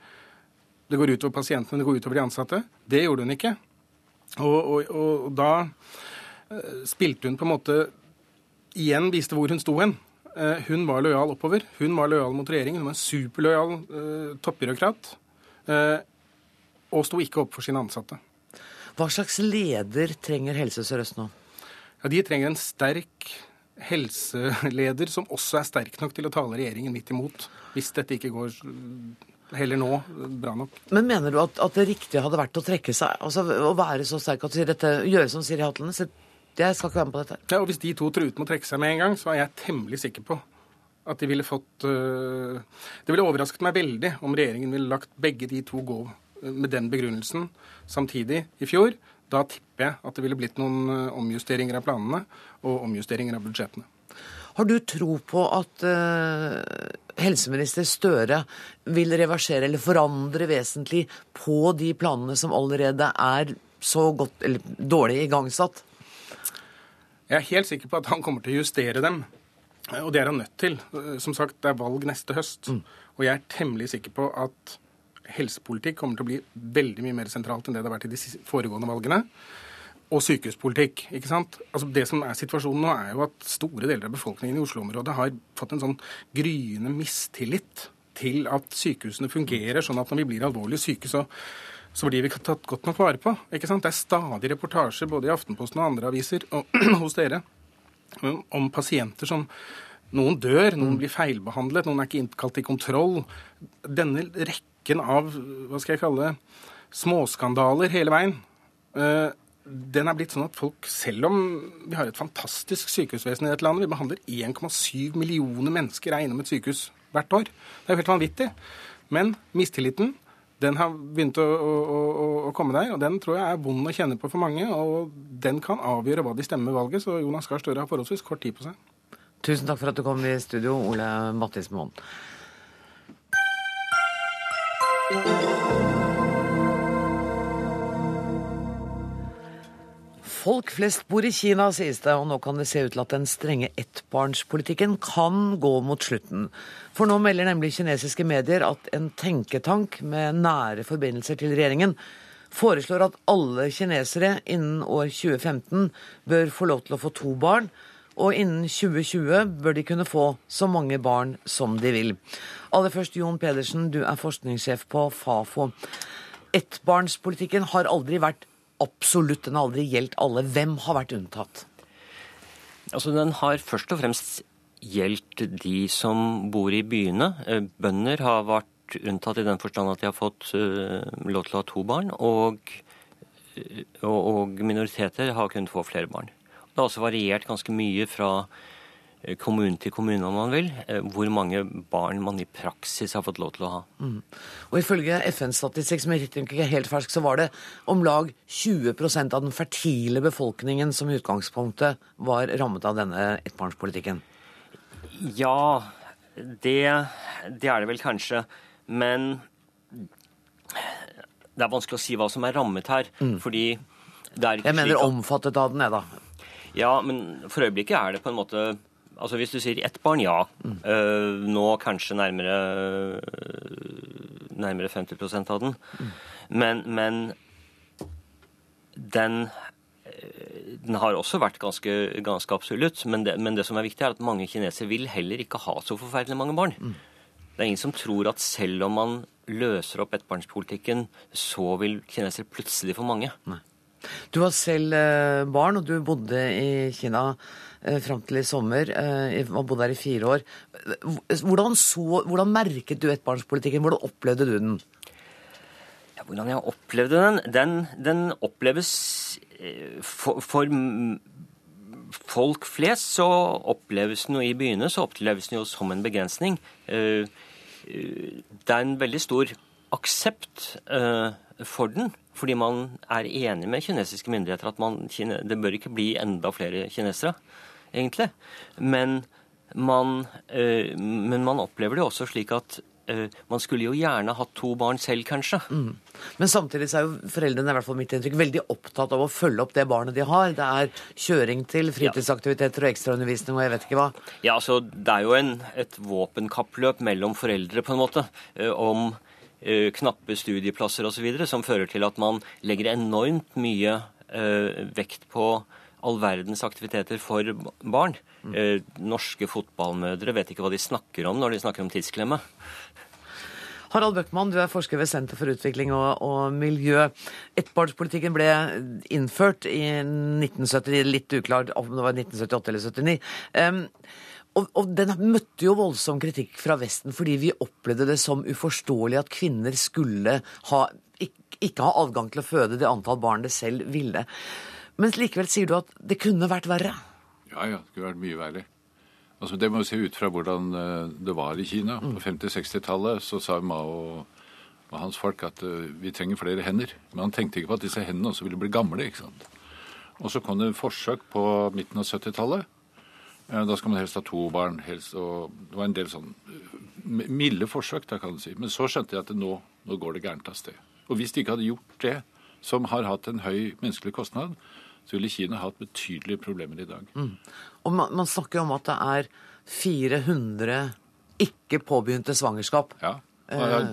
Det går utover pasientene, det går utover de ansatte. Det gjorde hun ikke. Og, og, og da uh, spilte hun på en måte Igjen viste hvor hun sto hen. Uh, hun var lojal oppover. Hun var lojal mot regjeringen. Hun var en superlojal eh, toppbyråkrat. og sto ikke opp for sine ansatte. Hva slags leder trenger Helse Sør-Øst nå? Ja, De trenger en sterk helseleder som også er sterk nok til å tale regjeringen midt imot, hvis dette ikke går heller nå bra nok. Men mener du at, at, det riktige hadde vært å trekke seg, altså å være så sterk at dette, gjøre som Siri Hatlen? Jeg skal ikke være med på dette. Ja, og Hvis de to truet med å trekke seg med en gang, så er jeg temmelig sikker på at de ville fått uh, Det ville overrasket meg veldig om regjeringen ville lagt begge de to gå øh, med den begrunnelsen samtidig i fjor. Da tipper jeg at det ville blitt noen øh, omjusteringer av planene og omjusteringer av budsjettene. Har du tro på at uh, helseminister Støre vil reversere eller forandre vesentlig på de planene som allerede er så godt eller dårlig igangsatt? Jeg er helt sikker på at han kommer til å justere dem. Og det er han nødt til. Som sagt, det er valg neste høst. Mm. Og jeg er temmelig sikker på at helsepolitikk kommer til å bli veldig mye mer sentralt enn det det har vært i de foregående valgene. Og sykehuspolitikk. ikke sant? Altså Det som er situasjonen nå, er jo at store deler av befolkningen i Oslo-området har fått en sånn gryende mistillit til at sykehusene fungerer sånn at når vi blir alvorlig syke, så, så blir vi tatt godt nok vare på. ikke sant? Det er stadig reportasjer både i Aftenposten og andre aviser og [CLEARS THROAT] hos dere om pasienter som noen dør, noen blir feilbehandlet, noen er ikke innkalt til kontroll. Denne rekken av hva skal jeg kalle småskandaler hele veien, eh, den er blitt sånn at folk, selv om vi har et fantastisk sykehusvesen i dette landet, vi behandler 1,7 millioner mennesker er innom et sykehus hvert år. Det er jo helt vanvittig. Men mistilliten den har begynt å, å, å, å, komme der, og den tror jeg er vond å kjenne på for mange. Og den kan avgjøre hva de stemmer ved valget, så Jonas Gahr Støre har forholdsvis kort tid på seg. Tusen takk for at du kom i studio, Ole Mattis Moen. Folk flest bor i Kina, sies det, og nå kan det se ut til at den strenge ettbarnspolitikken kan gå mot slutten. For nå melder nemlig kinesiske medier at en tenketank med nære forbindelser til regjeringen foreslår at alle kinesere innen år 2015 bør få lov til å få to barn, og innen 2020 bør de kunne få så mange barn som de vil. Aller først, Jon Pedersen, du er forskningssjef på Fafo. Ettbarnspolitikken har aldri vært absolutt, den har aldri gjeldt alle. Hvem har vært unntatt? Altså, Den har først og fremst gjeldt de som bor i byene. Eh, bønder har vært unntatt i den forstand at de har fått uh, lov til å ha to barn. Og, eh, og, og minoriteter har kunnet få flere barn. Det har også variert ganske mye fra eh, kommune til kommune, om man vil, eh, hvor mange barn man i praksis har fått lov til å ha. Mm. Og Ifølge FN-statistikk, som er ikke helt fersk, så var det om lag 20% av den fertile befolkningen som i utgangspunktet var rammet av denne ettbarnspolitikken. Ja, det, det er det vel kanskje. Men det er vanskelig å si hva som er rammet her. Mm. fordi det er ikke Jeg mener omfattet av den, jeg, da. Ja, men for øyeblikket er det på en måte Altså Hvis du sier ett barn, ja. Mm. Uh, nå kanskje nærmere, nærmere 50% av den. Mm. Men, men den, den har også vært ganske, ganske absolutt. Men det, men det, som er viktig, er at mange kinesere vil heller ikke ha så forferdelig mange barn. Mm. Det er ingen som tror at selv om man løser opp ettbarnspolitikken, så vil kinesere plutselig få mange. Nei. Du har selv eh, barn, og du bodde i Kina eh, fram til i sommer. Man bodde der i fire år. Hvordan, så, hvordan merket du ettbarnspolitikken? Hvordan opplevde du den? Ja, hvordan jeg opplevde den? Den, den oppleves for, for folk flest så oppleves den jo i byene så oppleves den jo som en begrensning. Det er en veldig stor aksept for den. Fordi man er enig med kinesiske myndigheter at man, det bør ikke bli enda flere kinesere, egentlig. Men man, øh, men man opplever det også slik at øh, man skulle jo gjerne hatt to barn selv, kanskje. Mm. Men samtidig så er jo foreldrene i hvert fall mitt inntrykk, veldig opptatt av å følge opp det barnet de har. Det er kjøring til fritidsaktiviteter og ekstraundervisning og jeg vet ikke hva. Ja, altså det er jo en, et våpenkappløp mellom foreldre, på en måte, om Eh, knappe studieplasser osv., som fører til at man legger enormt mye vekt på all verdens aktiviteter for barn. Mm. Norske fotballmødre vet ikke hva de snakker om når de snakker om tidsklemme. Harald Bøckmann, du er forsker ved Senter for utvikling og, og miljø. Ettbarnspolitikken ble innført i 1970, litt uklart om det var 1978 eller 1979. Um, og, og, den møtte jo voldsom kritikk fra Vesten fordi vi opplevde det som uforståelig at kvinner skulle ha, ikke, ikke ha adgang til å føde det antall barn det selv ville. Men likevel sier du at det kunne vært verre? Ja, ja. Det kunne vært mye verre. Altså, det må vi se ut fra hvordan eh, det var i Kina. På 50-60-tallet så sa Mao og hans folk at uh, vi trenger flere hender. Men han tenkte ikke på at disse hendene også ville bli gamle. ikke sant? Og så kom det en forsøk på midten av 70-tallet da skal man helst ha to barn. Helst, og det var en del sånn eh, milde forsøk, da kan du si. Men så skjønte jeg at nå, nå går det gærent av sted. Og hvis de ikke hadde gjort det, som har hatt en høy menneskelig kostnad, så ville Kina hatt betydelige problemer i dag. Mm. Og man, man, snakker om at det er 400 ikke påbegynte svangerskap. Ja.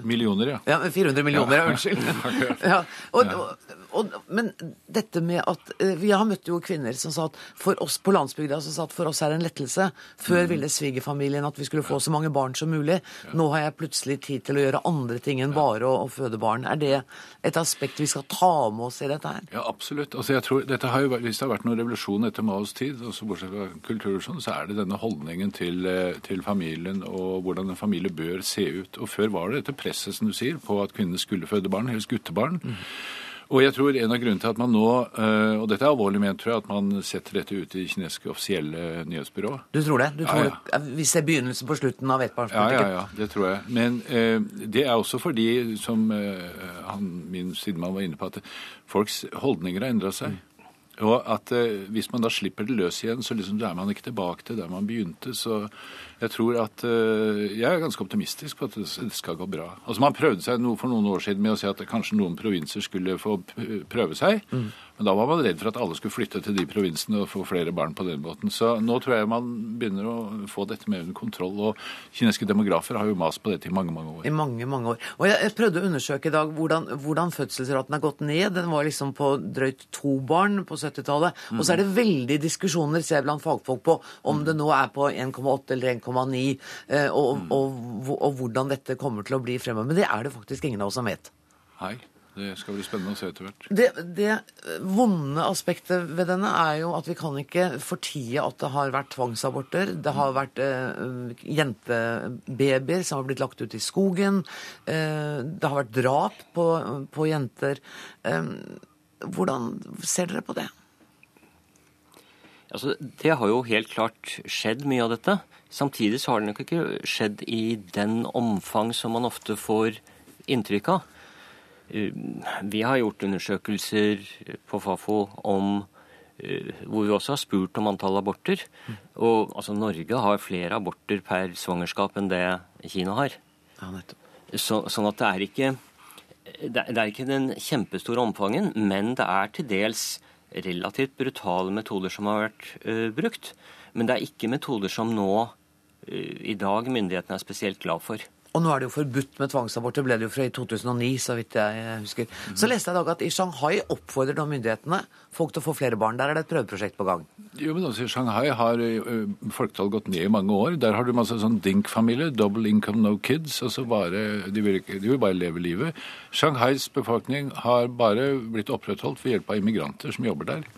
Millioner, ja. Ja, 400 millioner, ja. unnskyld. [LAUGHS] Ja, og, og, og, men dette med at eh, Vi har møtt jo kvinner som sa at for oss på landsbygda som sa at for oss er det en lettelse. Før Mm. ville svigerfamilien at vi skulle få så mange barn som mulig. Nå har jeg plutselig tid til å gjøre andre ting enn bare å, å føde barn. Er det et aspekt vi skal ta med oss i dette her? Ja, absolutt. Altså, jeg tror, dette har jo, hvis det har vært noen revolusjon etter Maos tid, også bortsett fra kulturrevolusjonen, så er det denne holdningen til, eh, til familien og hvordan en familie bør se ut. Og før var det dette presset, som du sier, på at kvinnene skulle føde barn, helst guttebarn. Og jeg tror en av grunnene til at man nå, eh, og dette er alvorlig ment, tror jeg, at man setter dette ut i kinesiske offisielle nyhetsbyrå. Du tror det? Du Ja, tror ja. det- Vi ser begynnelsen på slutten av Ja, ettbarnspolitikken? ja, ja, det tror jeg. Men eh, det er også fordi, som eh, han, min sidemann var inne på, at folks holdninger har endra seg. Og at eh, hvis man da slipper det løs igjen, så liksom, er man ikke tilbake til der man begynte. Så jeg tror at eh, Jeg er ganske optimistisk på at det skal gå bra. Altså Man prøvde seg noe for noen år siden med å si at kanskje noen provinser skulle få prøve seg. Men da var man redd for at alle skulle flytte til de provinsene og få flere barn på den måten. Så nå tror jeg man begynner å få dette mer under kontroll. Og kinesiske demografer har jo mast på dette i mange, mange år. I mange, mange år. Og jeg, prøvde å undersøke i dag hvordan, hvordan fødselsraten har gått ned. Den var liksom på drøyt to barn på 70-tallet. Og så er det veldig diskusjoner, ser jeg blant fagfolk på, om det nå er på 1,8 eller 1,9, eh, og, og, og, og hvordan dette kommer til å bli fremover. Men det er det faktisk ingen av oss som vet. Nei, det skal bli spennende å se etter hvert. Det, det vonde aspektet ved denne er jo at vi kan ikke fortie at det har vært tvangsaborter. Det har vært eh, jentebabyer som har blitt lagt ut i skogen. Eh, det har vært drap på, på jenter. Eh, hvordan ser dere på det? Altså, det har jo helt klart skjedd mye av dette. Samtidig så har det nok ikke skjedd i den omfang som man ofte får inntrykk av. Eh, Vi har gjort undersøkelser på Fafo om eh, hvor vi også har spurt om antall aborter. Og altså, Norge har flere aborter per svangerskap enn det Kina har. Ja, nettopp. Så, sånn at det er ikke det, det er ikke den kjempestore omfangen, men det er til dels relativt brutale metoder som har vært uh, brukt. Men det er ikke metoder som nå uh, i dag myndighetene er spesielt glad for. Og nå er det jo forbudt med tvangsaborter, ble det jo fra i 2009, så vidt jeg husker. Så leste jeg i dag at i Shanghai oppfordrer da myndighetene folk til å få flere barn. Der er det et prøveprosjekt på gang. Jo, men altså, I Shanghai har ø, folketallet gått ned i mange år. Der har du masse sånn dink-familie, double income, no kids. altså bare, de, vil ikke, de vil bare leve livet. Shanghais befolkning har bare blitt opprettholdt ved hjelp av immigranter som jobber der.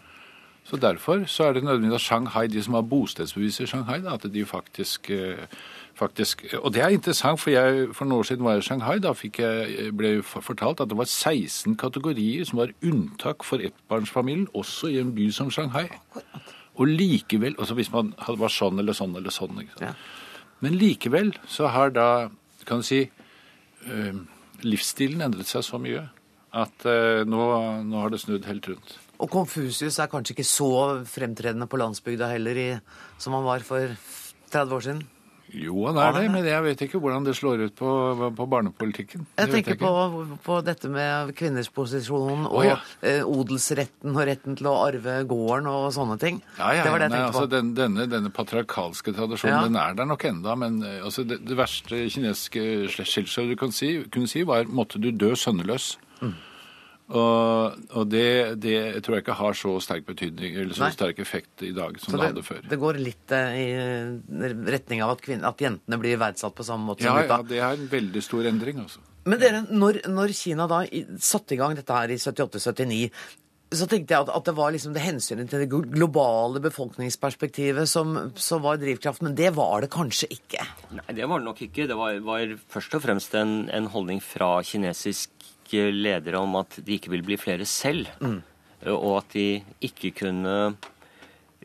Så Derfor så er det nødvendig at Shanghai, de som har bostedsbevis i Shanghai, da, at de faktisk, eh, faktisk Og det er interessant, for jeg, for noen år siden var jeg i Shanghai. Da jeg, ble jeg fortalt at det var 16 kategorier som var unntak for ettbarnsfamilien, også i en by som Shanghai. Og likevel altså Hvis man var sånn eller sånn eller sånn. Ja. Men likevel så har da, kan du si, eh, livsstilen endret seg så mye at eh, nå, nå har det snudd helt rundt. Og Konfusius er kanskje ikke så fremtredende på landsbygda heller i, som han var for 30 år siden. Jo, han er det, men jeg vet ikke hvordan det slår ut på, på barnepolitikken. Det Jeg tenker jeg på, på dette med kvinners posisjon og oh, ja. eh, odelsretten og retten til å arve gården og sånne ting. Ja, ja, det var det jeg nei, tenkte altså, den, denne, denne patriarkalske tradisjonen den er der nok enda, men eh, altså, det, det verste kinesiske skjellsordet du kan si, kunne si, var 'måtte du dø sønneløs'. Mm. Og, og det, det tror jeg ikke har så sterk betydning, eller så Nei. sterk effekt i dag som det, det, hadde før. det går litt eh, i retning av at, kvinn- at jentene blir verdsatt på samme måte Ja, som ja, det er en veldig stor endring, altså. Men dere, når, når Kina da satte i gang dette her i 78-79, så tenkte jeg at, at det var liksom det hensynet til det globale befolkningsperspektivet som, som var drivkraften, men det var det kanskje ikke. Nei, det var det nok ikke. Det var, var først og fremst en, en holdning fra kinesiske ledere om at de ikke ville bli flere selv. Og at de ikke kunne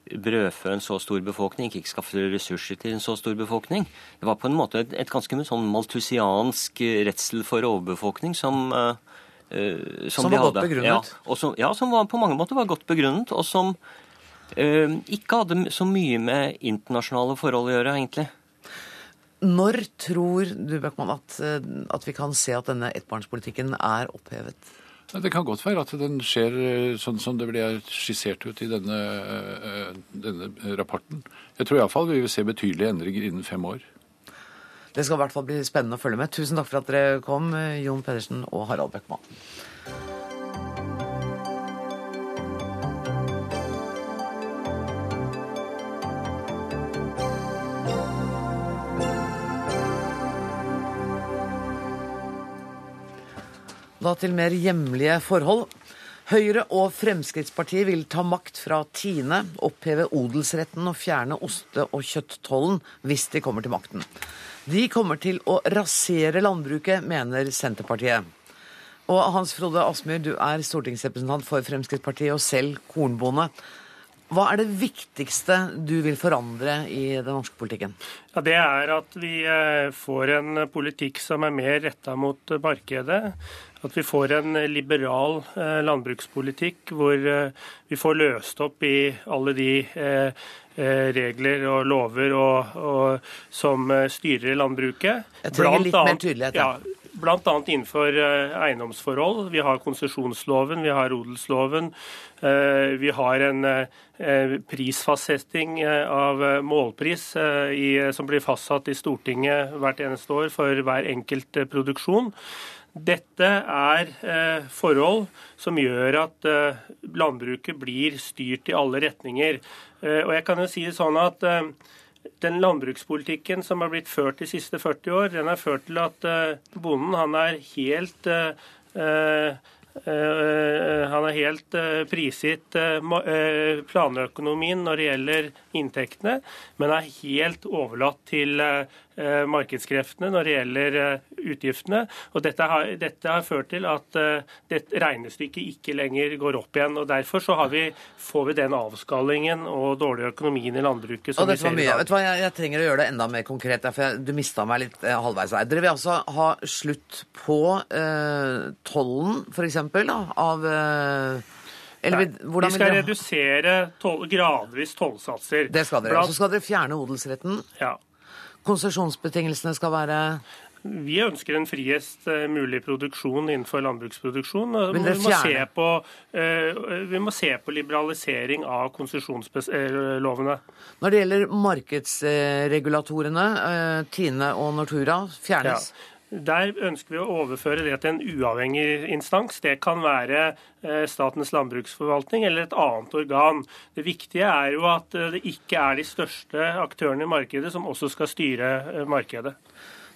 brødfø en så stor befolkning, ikke skaffe ressurser til en så stor befolkning. Det var på en måte et, et ganske sånn maltusiansk redsel for overbefolkning som uh, som, Som de var godt begrunnet. Ja, og som, ja, som var, på mange måter var godt begrunnet, og som uh, ikke hadde så mye med internasjonale forhold å gjøre, egentlig. Når tror du, Bøckmann, at, eh, at vi kan se at denne ettbarnspolitikken er opphevet? Det kan godt være at den skjer eh, sånn som det ble skissert ut i denne, eh, denne rapporten. Jeg tror iallfall vi vil se betydelige endringer innen fem år. Det skal i hvert fall bli spennende å følge med. Tusen takk for at dere kom, Jon Pedersen og Harald Bøckmann. Da til mer hjemlige forhold. Høyre og Fremskrittspartiet vil ta makt fra Tine, oppheve odelsretten og fjerne oste- og kjøtttollen hvis de kommer til makten. De kommer til å rasere landbruket, mener Senterpartiet. Og Hans Frode Asmyr, du er stortingsrepresentant for Fremskrittspartiet og selv kornbonde. Hva er det viktigste du vil forandre i den norske politikken? Ja, Det er at vi eh, får en politikk som er mer retta mot markedet. At vi får en liberal eh, landbrukspolitikk hvor eh, vi får løst opp i alle de regler og lover og, og, som styrer landbruket. Jeg trenger litt mer tydelighet. Ja, Bl.a. innenfor eiendomsforhold. Vi har konsesjonsloven, vi har odelsloven. Vi har en prisfastsetting av målpris som blir fastsatt i Stortinget hvert eneste år for hver enkelt produksjon. Dette er eh, forhold som gjør at eh, landbruket blir styrt i alle retninger. Eh, og jeg kan jo si det sånn at eh, den landbrukspolitikken som har blitt ført de siste 40 år, den har ført til at eh, bonden han er helt eh, han er helt prisgitt planøkonomien når det gjelder inntektene, men er helt overlatt til Eh, markedskreftene når det gjelder eh, utgiftene. Og dette har, dette har ført til at eh, dette regnestykket ikke lenger går opp igjen. og Derfor så vi, får vi den avskallingen og dårlige økonomien i landbruket som vi ser i dag. Vet du hva, jeg, jeg, trenger å gjøre det enda mer konkret, for jeg, du mista meg litt eh, halvveis her. Dere vil altså ha slutt på eh, tollen, f.eks., av eh, eller, vi skal redusere tol gradvis tollsatser. Det skal dere. Blant... så skal dere fjerne odelsretten. Ja konsesjonsbetingelsene skal være? Vi ønsker en friest eh, mulig produksjon innenfor landbruksproduksjon. Vi må, se på, eh, vi må se på liberalisering av konsesjonslovene. Når det gjelder markedsregulatorene, eh, Tine og Nortura, fjernes? Ja. Der ønsker vi å overføre det til en uavhengig instans. Det kan være eh, Statens landbruksforvaltning eller et annet organ. Det viktige er jo at eh, det ikke er de største aktørene i markedet som også skal styre eh, markedet.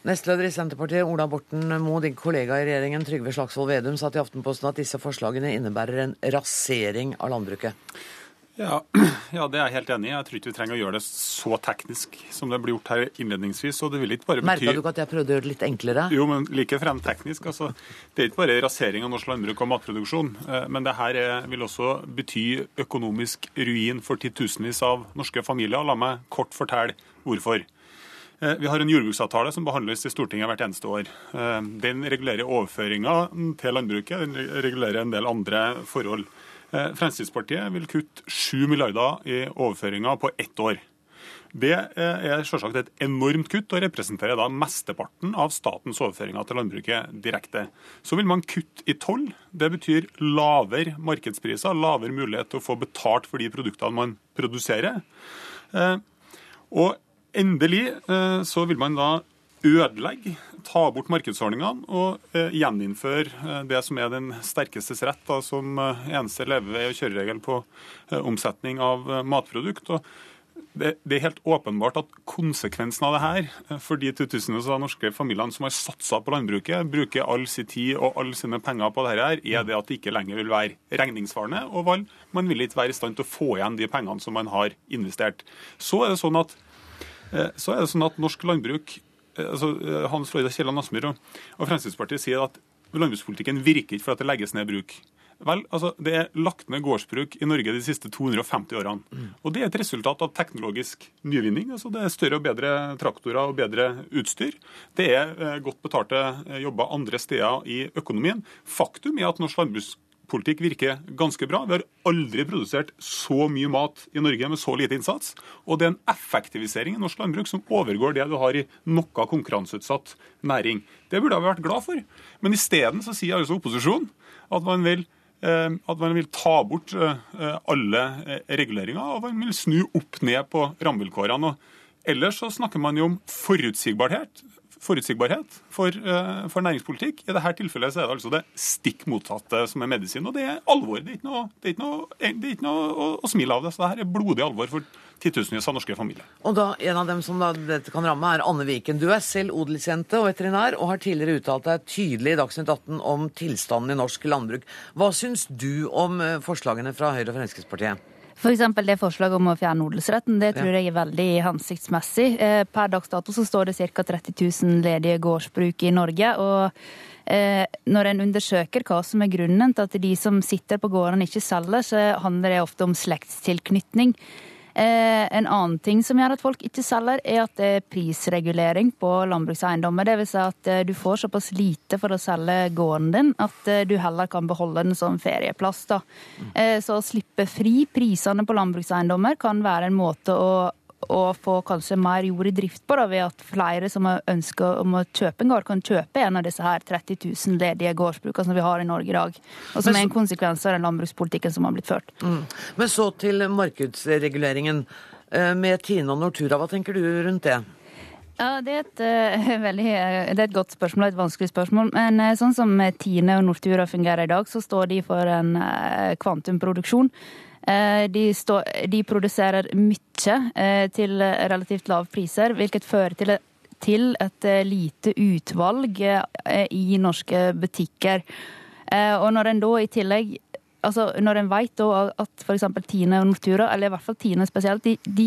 Nestleder i Senterpartiet, Ola Borten Moe, din kollega i regjeringen Trygve Slagsvold Vedum, sa til Aftenposten at disse forslagene innebærer en rasering av landbruket. Ja, [CLEARS THROAT] ja, det er jeg helt enig i. Jeg tror ikke vi trenger å gjøre det så teknisk som det blir gjort her innledningsvis. og det vil ikke bare bety... Merka du ikke at jeg prøvde å gjøre det litt enklere? Jo, men like frem teknisk. altså. Det er ikke bare rasering av norsk landbruk og matproduksjon. Eh, men det her vil også bety økonomisk ruin for titusenvis av norske familier. La meg kort fortelle hvorfor. Eh, vi har en jordbruksavtale som behandles i Stortinget hvert eneste år. Eh, den regulerer overføringer til landbruket, den regulerer en del andre forhold. Eh, Fremskrittspartiet vil kutte 7 milliarder i overføringer på ett år. Det eh, er selvsagt et enormt kutt, og representerer da mesteparten av statens overføringer til landbruket direkte. Så vil man kutte i toll. Det betyr lavere markedspriser, lavere mulighet til å få betalt for de produktene man produserer. Eh, og endelig så vil man da ødelegge, ta bort markedsordningene og eh, gjeninnføre eh, det som er den sterkestes rett, da, som eh, eneste levevei og kjøreregel på eh, omsetning av eh, matprodukt. Og det, det, er helt åpenbart at konsekvensen av det her, for de tusenvis av norske familiene som har satsa på landbruket, bruker all sin tid og alle sine penger på dette, her, er det at det ikke lenger vil være regningssvarende. Og man vil ikke være i stand til å få igjen de pengene som man har investert. Så er det sånn at, så er det sånn at norsk landbruk altså, eh, Hans Florida Kielland Asmyr og, og Fremskrittspartiet sier at landbrukspolitikken virker ikke for at det legges ned bruk. Vel, altså, Det er lagt ned gårdsbruk i Norge de siste 250 årene. Og Det er et resultat av teknologisk nyvinning. altså Det er større og bedre traktorer og bedre utstyr. Det er eh, godt betalte eh, jobber andre steder i økonomien. Faktum er at norsk landbruks politikk virker ganske bra. Vi har aldri produsert så mye mat i Norge med så lite innsats. Og det er en effektivisering i norsk landbruk som overgår det du har i noe konkurranseutsatt næring. Det burde vi vært glad for. Men isteden så sier altså opposisjonen at man vil eh, at man vil ta bort eh, alle eh, reguleringer og man vil snu opp ned på rammevilkårene. Ellers så snakker man jo om forutsigbarhet forutsigbarhet for, uh, for, næringspolitikk. I dette tilfellet er det altså det stikk motsatte som er medisin. Og det er alvor. Det er ikke noe, er ikke noe, er ikke noe å, å, smile av det. Så dette er blodig alvor for titusenvis av norske familier. Og da, En av dem som dette kan ramme, er Anne Viken. Du er selv odelsjente og veterinær, og har tidligere uttalt deg tydelig i Dagsnytt 18 om tilstanden i norsk landbruk. Hva syns du om eh, forslagene fra Høyre og Fremskrittspartiet? F.eks. For det forslaget om å fjerne odelsretten, det tror jeg er veldig hensiktsmessig. Eh, per dags dato så står det ca. 30 000 ledige gårdsbruk i Norge. og eh, når en undersøker hva som er grunnen til at de som sitter på gårdene ikke selger, så handler det ofte om slektstilknytning. Eh, en annen ting som gjør at folk ikke selger, er at det er prisregulering på landbrukseiendommer. Det vil si at eh, du får såpass lite for å selge gården din at eh, du heller kan beholde den som ferieplass. Da. Så å slippe fri prisene på landbrukseiendommer kan være en måte å å få kanskje mer jord i drift på, da, ved at flere som ønsker om å kjøpe en gård, kan kjøpe en av disse her 30 000 ledige gårdsbrukene som vi har i Norge i dag. Og som er en konsekvens av den landbrukspolitikken som har blitt ført. Mm. Men så til markedsreguleringen. Eh, med Tine og Nortura, hva tenker du rundt det? Ja, det er, et, uh, [LAUGHS] veldig, det er et godt spørsmål og et vanskelig spørsmål. Men uh, sånn som Tine og Nortura fungerer i dag, så står de for en uh, kvantumproduksjon. Eh, de, stå, de, produserer mye eh, til relativt lave priser, hvilket fører til, til et eh, lite utvalg i norske butikker. Og når en da i tillegg altså Når en vet at f.eks. Tine og Nortura, eller i hvert fall Tine spesielt, de, de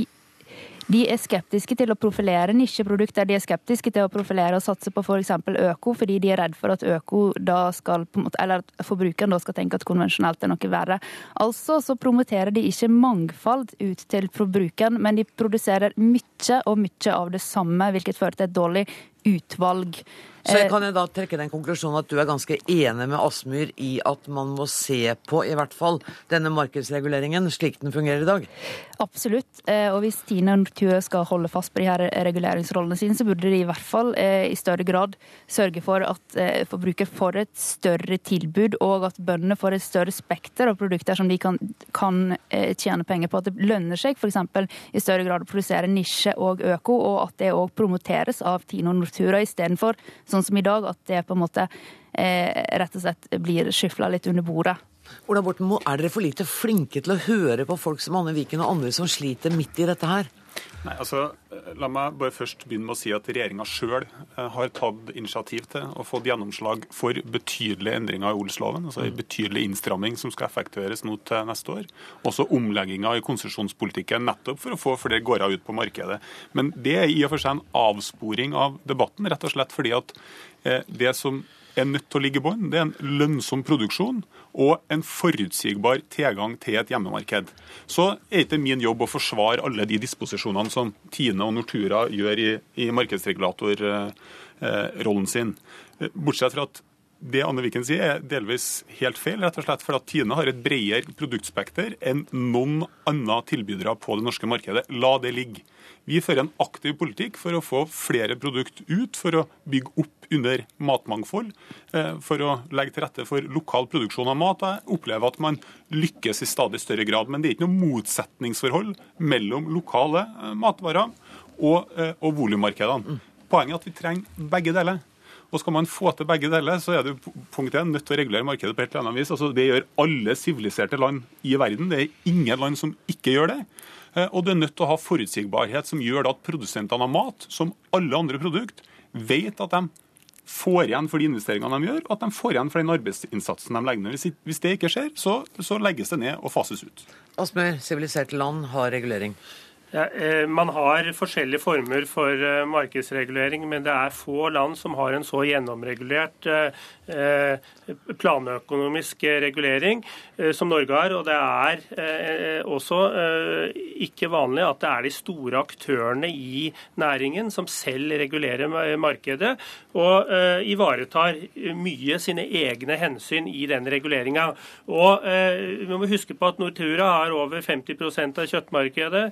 de er skeptiske til å profilere nisjeprodukter. De er skeptiske til å profilere og satse på f.eks. For øko, fordi de er redd for at øko da skal, eller at forbrukeren da skal tenke at konvensjonelt er noe verre. Altså så promoterer de ikke mangfold ut til forbrukeren, men de produserer mye og mye av det samme, hvilket fører til et dårlig utvalg. Så jeg kan jeg da trekke den konklusjonen at du er ganske enig med Aspmyr i at man må se på i hvert fall denne markedsreguleringen slik den fungerer i dag? Absolutt. Eh, og hvis Tine Nortue skal holde fast på de her reguleringsrollene sine, så burde de i hvert fall eh, i større grad sørge for at eh, forbruker får et større tilbud, og at bøndene får et større spekter av produkter som de kan, kan tjene penger på. At det lønner seg f.eks. i større grad å produsere nisje og øko, og at det òg promoteres av Tine og Nortura istedenfor sånn som i dag, at det på en måte eh, rett og slett blir skyfla litt under bordet. Ola Borten er dere for lite flinke til å høre på folk som Anne Viken og andre som sliter midt i dette her? Nei, altså, La meg bare først begynne med å si at regjeringa sjøl eh, har tatt initiativ til og fått gjennomslag for betydelige endringer i odelsloven. Altså en betydelig innstramming som skal effektueres nå til neste år. Også omlegginger i konsesjonspolitikken nettopp for å få flere gårder ut på markedet. Men det er i og for seg en avsporing av debatten, rett og slett fordi at eh, det som er nødt til å ligge i bånn. Det er en lønnsom produksjon og en forutsigbar tilgang til et hjemmemarked. Så er ikke min jobb å forsvare alle de disposisjonene som Tine og Nortura gjør i, i markedsregulatorrollen sin. Bortsett fra at det Anne Viken sier, er delvis helt feil. rett og slett For at Tine har et bredere produktspekter enn noen andre tilbydere på det norske markedet. La det ligge. Vi fører en aktiv politikk for å få flere produkt ut, for å bygge opp under matmangfold, eh, for å legge til rette for lokal produksjon av mat. Jeg opplever at man lykkes i stadig større grad. Men det er ikke noe motsetningsforhold mellom lokale eh, matvarer og, eh, og volummarkedene. Poenget er at vi trenger begge deler. Og skal man få til begge deler, så er det punkt 1 nødt til å regulere markedet på et eller annet vis. Altså, det gjør alle siviliserte land i verden. Det er ingen land som ikke gjør det. Eh, og du er nødt til å ha forutsigbarhet som gjør at produsentene av mat, som alle andre produkt, vet at de får igjen for de investeringene de gjør, og at de får igjen for den arbeidsinnsatsen de legger ned. Hvis det ikke skjer, så, så legges det ned og fases ut. Asmør, siviliserte land har regulering. Ja, eh, man har forskjellige former for eh, markedsregulering, men det er få land som har en så gjennomregulert planøkonomisk regulering eh, som Norge har. Og det er eh, også ikke vanlig at det er de store aktørene i næringen som selv regulerer markedet og ivaretar mye sine egne hensyn i den reguleringa. Og vi må huske på at Nortura har over 50% av kjøttmarkedet.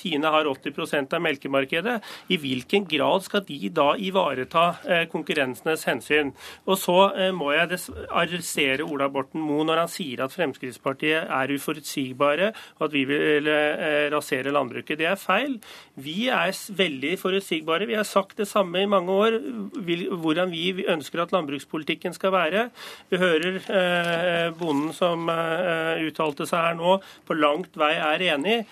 Tine har 80% av melkemarkedet. I hvilken grad skal de da ivareta konkurrensenes hensyn? Og så så eh, må jeg arrestere Ola Borten Moe når han sier at Fremskrittspartiet er uforutsigbare, og at vi vil eh, rasere landbruket. Det er feil. Vi er veldig forutsigbare. Vi har sagt det samme i mange år, hvordan vi ønsker at landbrukspolitikken skal være. Vi hører eh, bonden som uttalte seg her nå, på langt vei er enig.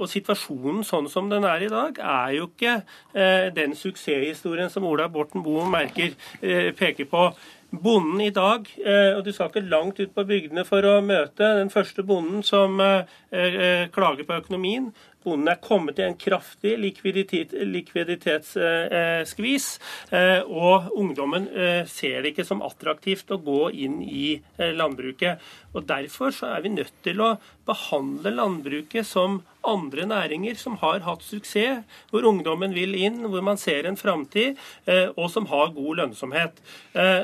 Og situasjonen sånn som den er i dag, er jo ikke den suksesshistorien som Ola Borten Moe merker peker på. Bonden i dag, eh, og du skal ikke langt ut på bygdene for å møte den første bonden som eh, klager på økonomien, Bonden er kommet i en kraftig likviditet, likviditetsskvis, eh, og ungdommen eh, ser det ikke som attraktivt å gå inn i eh, landbruket. Og Derfor så er vi nødt til å behandle landbruket som andre næringer som har hatt suksess, hvor ungdommen vil inn, hvor man ser en framtid, og som har god lønnsomhet.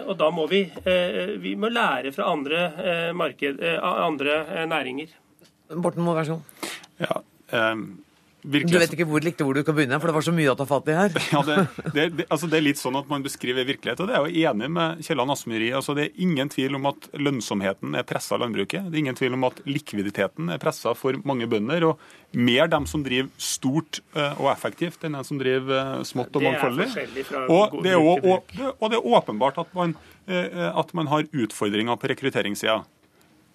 Og Da må vi, vi må lære fra andre, marked, andre næringer. Borten må være så god. Ja, Um, du vet ikke hvor likte hvor du kan begynne, for det var så mye å ta fatt i her. Ja, det, [LAUGHS] det, det, altså det, er litt sånn at man beskriver virkelighet, og det er jo enig med Kielland Asmyr i. Altså det er ingen tvil om at lønnsomheten er pressa av landbruket. Det er ingen tvil om at likviditeten er pressa for mange bønder. Og mer dem som driver stort eh, og effektivt enn dem som driver eh, smått og mangfoldig. Og det er, og, og, og det er åpenbart at man, eh, at man har utfordringer på rekrutteringssida.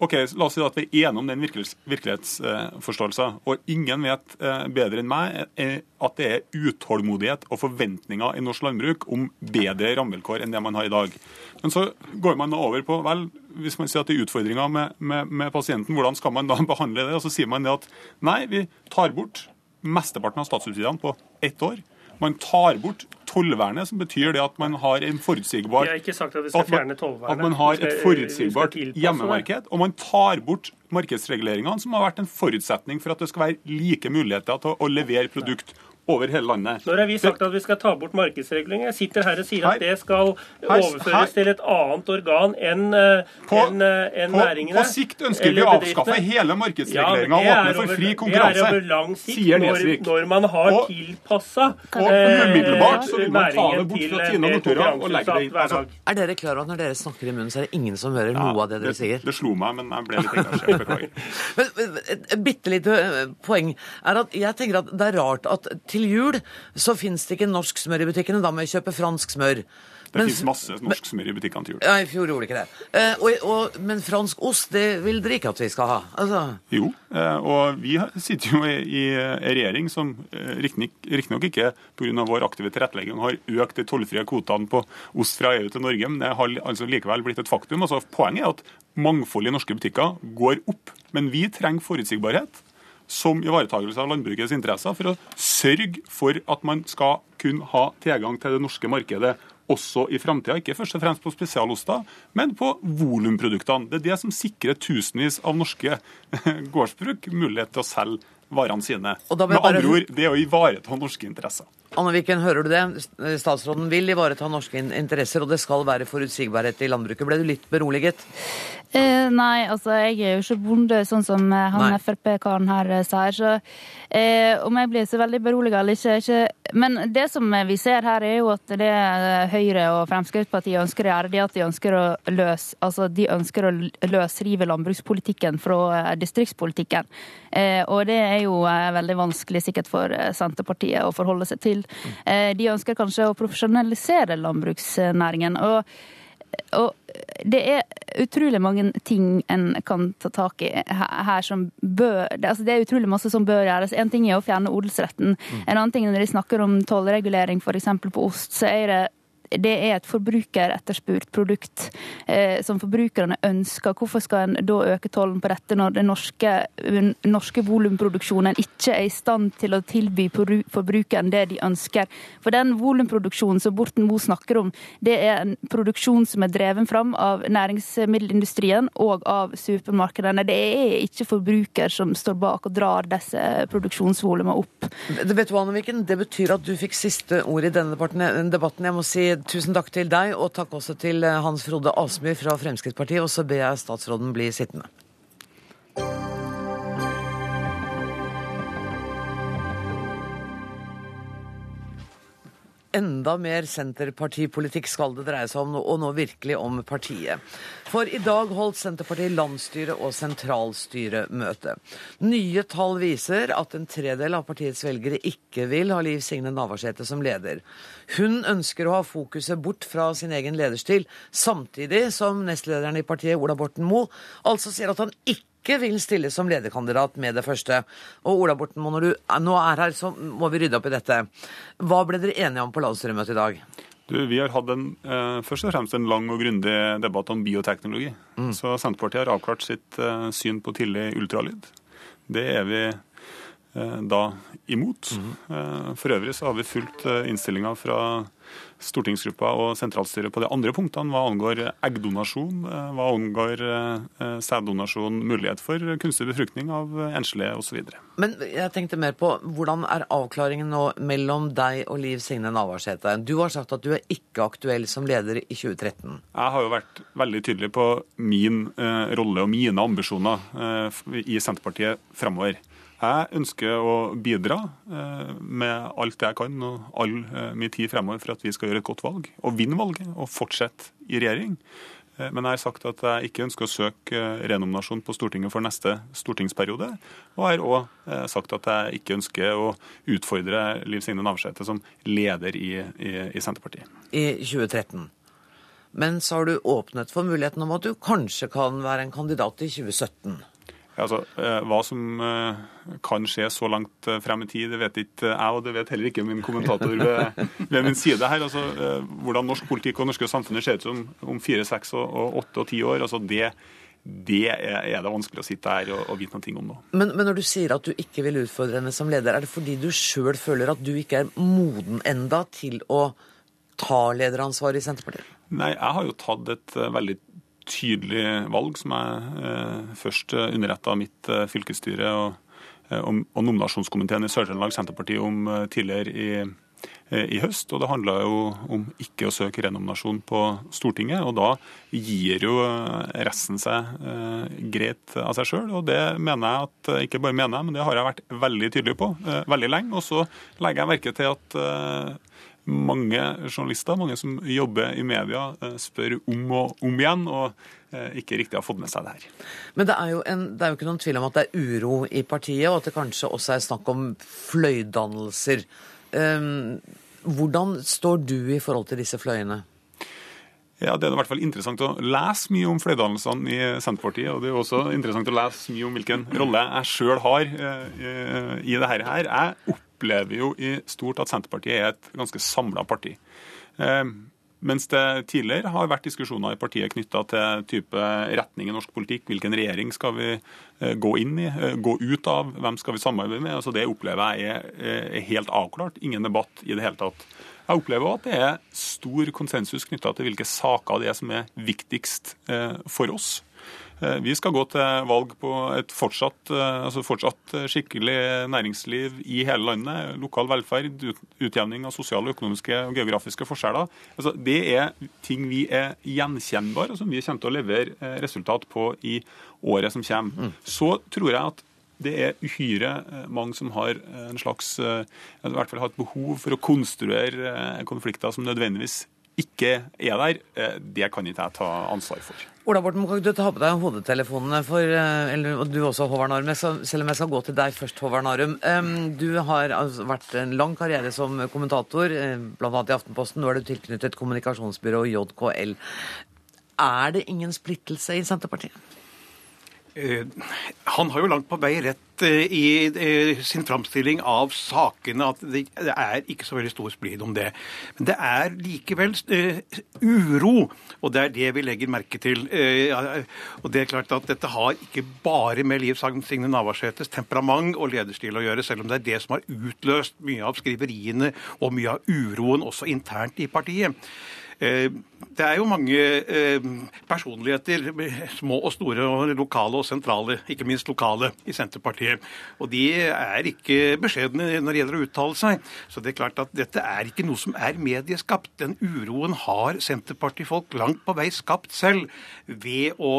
Ok, La oss si at vi er enige om den virkelighetsforståelsen. Og ingen vet eh, bedre enn meg eh, at det er utålmodighet og forventninger i norsk landbruk om bedre rammevilkår enn det man har i dag. Men så går man over på vel, hvis man sier at det er utfordringer med, med, med pasienten, hvordan skal man da [LAUGHS] behandle det? Og så sier man det at nei, vi tar bort mesteparten av statssubsidiene på ett år. Man tar bort tollvernet, som betyr det at man har en forutsigbar Jeg har ikke sagt at vi skal fjerne tollvernet. At man har et forutsigbart hjemmemarked. Og man tar bort markedsreguleringene, som har vært en forutsetning for at det skal være like muligheter til å levere produkt over hele landet. Når har vi sagt at vi skal ta bort markedsregulering? Jeg sitter her og sier at det skal overføres til et annet organ enn en, en næringene. På sikt ønsker vi å avskaffe hele markedsreguleringa og åpne for fri konkurranse. Det er over lang sikt, når, når man har tilpassa umiddelbart så vil man ta det bort fra Tina Nortura og legge det inn. Altså, er dere klar over at når dere snakker i munnen, så er det ingen som hører noe av det dere sier? Det slo meg, men jeg ble litt engasjert. [LAUGHS] Beklager. Et bitte lite poeng er at jeg tenker at det er rart at til jul så fins det ikke norsk smør i butikkene. Da må jeg kjøpe fransk smør. Det men, fins masse norsk smør i butikkene til jul. Ja, I fjor gjorde det ikke det. Eh, og, og, men fransk ost, det vil dere ikke at vi skal ha? Altså. Jo, eh, og vi sitter jo i, i regjering som eh, riktignok ikke pga. vår aktive tilrettelegging har økt de tollfrie kvotene på ost fra EU til Norge, men det har altså likevel blitt et faktum. Altså, poenget er at mangfoldet i norske butikker går opp. Men vi trenger forutsigbarhet som ivaretakelse av landbrukets interesser for å sørge for at man skal kunne ha tilgang til det norske markedet også i framtida. Ikke først og fremst på spesialoster, men på volumproduktene. Det er det som sikrer tusenvis av norske gårdsbruk mulighet til å selge varene sine. Med andre ord, det å ivareta norske interesser. Anne Viken, hører du det? Statsråden vil ivareta norske interesser, og det skal være forutsigbarhet i landbruket. Ble du litt beroliget? Eh, nei, altså jeg er jo ikke bonde, sånn som eh, han Frp-karen her sier. Så eh, om jeg blir så veldig beroliget eller ikke, ikke Men det som vi ser her, er jo at det Høyre og Fremskrittspartiet ønsker å gjøre, det er at de ønsker å løse altså de ønsker å løsrive landbrukspolitikken fra distriktspolitikken. Eh, og det er jo eh, veldig vanskelig sikkert for Senterpartiet å forholde seg til. De ønsker kanskje å profesjonalisere landbruksnæringen. og og det er utrolig mange ting en kan ta tak i her som bør altså Det er utrolig masse som bør gjøres. En ting er å fjerne odelsretten. Mm. En annen ting når de snakker om tollregulering f.eks. på ost, så er det det er et forbrukeretterspurt produkt eh, som forbrukerne ønsker. Hvorfor skal en da øke tollen på dette når den norske, norske volumproduksjonen ikke er i stand til å tilby forbrukeren det de ønsker? For den volumproduksjonen som Borten Moe snakker om, det er en produksjon som er dreven fram av næringsmiddelindustrien og av supermarkedene. Det er ikke forbruker som står bak og drar disse produksjonsvolumene opp. Det, vet du, det betyr at du fikk siste ord i denne debatten. Jeg må si tusen takk til deg, og takk også til eh, Hans Frode Asmyr fra Fremskrittspartiet. Og så ber jeg statsråden bli sittende. Enda mer senterpartipolitikk skal det dreie seg om, og nå virkelig om partiet. For i dag holdt Senterpartiet landsstyre- og sentralstyremøte. Nye tall viser at en tredel av partiets velgere ikke vil ha Liv Signe Navarsete som leder. Hun ønsker å ha fokuset bort fra sin egen lederstil, samtidig som nestlederen i partiet, Ola Borten Moe, altså sier at han ikke ikke vil stille som lederkandidat med det første. Og Ola Borten Moe, når du nå er her, så må vi rydde opp i dette. Hva ble dere enige om på landsstyremøtet i dag? Du, vi har hatt en, eh, først og fremst en lang og grundig debatt om bioteknologi. Mm. Så Senterpartiet har avklart sitt eh, syn på tidlig ultralyd. Det er vi eh, da imot. Mm. For øvrig så har vi fulgt eh, innstillinga fra stortingsgruppa og sentralstyret på de andre punktene hva angår eggdonasjon, eh, hva angår eh, sæddonasjon, mulighet for kunstig befruktning av enslige osv. Men jeg tenkte mer på hvordan er avklaringen nå mellom deg og Liv Signe Navarsete? Du har sagt at du er ikke aktuell som leder i 2013. Jeg har jo vært veldig tydelig på min eh, rolle og mine ambisjoner eh, i Senterpartiet fremover. Jeg ønsker å bidra eh, med alt jeg kan og all eh, min tid fremover for at vi skal gjøre et godt valg og vinne valget og fortsette i regjering. Eh, men jeg har sagt at jeg ikke ønsker å søke renominasjon på Stortinget for neste stortingsperiode. Og jeg har òg sagt at jeg ikke ønsker å utfordre Liv Signe Navarsete som leder i, i, i Senterpartiet. I 2013. Men så har du åpnet for muligheten om at du kanskje kan være en kandidat i 2017. Altså, Hva som kan skje så langt frem i tid, det vet ikke jeg, og det vet heller ikke min kommentator ved, [LAUGHS] ved min side her. Altså, Hvordan norsk politikk og norske samfunnet ser ut om, om fire, seks, og åtte og ti år, altså det, det er det vanskelig å sitte her og, og vite noe om nå. Men, men, når du sier at du ikke vil utfordre henne som leder, er det fordi du sjøl føler at du ikke er moden enda til å ta lederansvar i Senterpartiet? Nei, jeg har jo tatt et veldig tydelig valg, som jeg eh, først underretta mitt eh, fylkesstyre og, og, og nominasjonskomiteen i Sør-Trøndelag Senterparti om tidligere i, i høst. og Det handla jo om ikke å søke renominasjon på Stortinget. og Da gir jo resten seg eh, greit av seg sjøl. Det mener jeg at ikke bare mener jeg, men det har jeg vært veldig tydelig på eh, veldig lenge. Og så legger jeg merke til at eh, mange journalister, mange som jobber i media, spør om og om igjen, og ikke riktig har fått med seg det her. Men det er, jo en, det er jo ikke noen tvil om at det er uro i partiet, og at det kanskje også er snakk om fløydannelser. Um, hvordan står du i forhold til disse fløyene? Ja, Det er i hvert fall interessant å lese mye om fløydannelsene i Senterpartiet. Og det er også interessant å lese mye om hvilken rolle jeg sjøl har i dette her. Jeg opplever jo i stort at Senterpartiet er et ganske samla parti. Mens det tidligere har vært diskusjoner i partiet knytta til type retning i norsk politikk. Hvilken regjering skal vi gå inn i, gå ut av, hvem skal vi samarbeide med? Altså Det opplever jeg er helt avklart. Ingen debatt i det hele tatt. Jeg opplever at det er stor konsensus knytta til hvilke saker det er som er viktigst for oss. Vi skal gå til valg på et fortsatt, altså fortsatt, skikkelig næringsliv i hele landet. Lokal velferd, utjevning av sosiale, økonomiske og geografiske forskjeller. Altså, det er ting vi er gjenkjennbare, og som vi kommer til å levere resultat på i året som kommer. Så tror jeg at det er uhyre mange som har en slags, i hvert fall har et behov for å konstruere konflikter som nødvendigvis ikke er der. Det kan ikke jeg ta ansvar for. Ola Borten, kan du ta på deg hodetelefonene, for, eller, og du også, Håvard Narum, selv om jeg skal gå til deg først, Håvard Narum. Du har altså vært en lang karriere som kommentator, bl.a. i Aftenposten. Nå er du tilknyttet kommunikasjonsbyrået JKL. Er det ingen splittelse i Senterpartiet? Han har jo langt på vei rett i sin framstilling av sakene at det er ikke så veldig stor splid om det. Men det er likevel uro, og det er det vi legger merke til. Og det er klart at dette har ikke bare med Liv Signe Navarsetes temperament og lederstil å gjøre, selv om det er det som har utløst mye av skriveriene og mye av uroen også internt i partiet. Det er jo mange eh, personligheter, små og store, og lokale og sentrale, ikke minst lokale, i Senterpartiet. Og de er ikke beskjedne når det gjelder å uttale seg. Så det er klart at dette er ikke noe som er medieskapt. Den uroen har Senterpartifolk langt på vei skapt selv ved å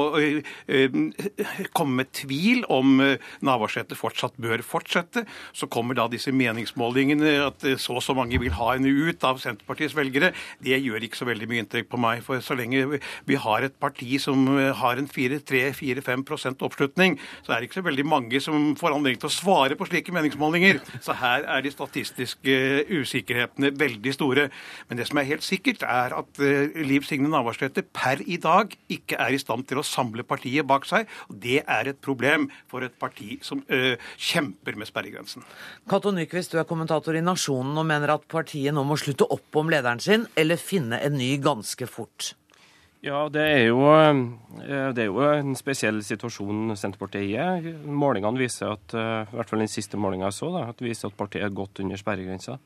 komme med tvil om Navarsete fortsatt bør fortsette. Så kommer da disse meningsmålingene at så og så mange vil ha henne ut av Senterpartiets velgere. Det gjør ikke så veldig mye inntrykk på meg. For så lenge vi har et parti som har en 4-3-4-5 oppslutning, så er det ikke så veldig mange som får anledning til å svare på slike meningsmålinger. Så her er de statistiske usikkerhetene veldig store. Men det som er helt sikkert, er at eh, Liv Signe Navarsete per i dag ikke er i stand til å samle partiet bak seg. og Det er et problem for et parti som ø, kjemper med sperregrensen. Cato Nyquist, du er kommentator i Nasjonen og mener at partiet nå må slutte opp om lederen sin, eller finne en ny ganske fort. Ja, det er, jo, eh, det er jo en spesiell situasjon Senterpartiet er i. Målingene viser at, eh, i hvert fall den siste målinga jeg så, da, at viser at partiet er godt under sperregrensa.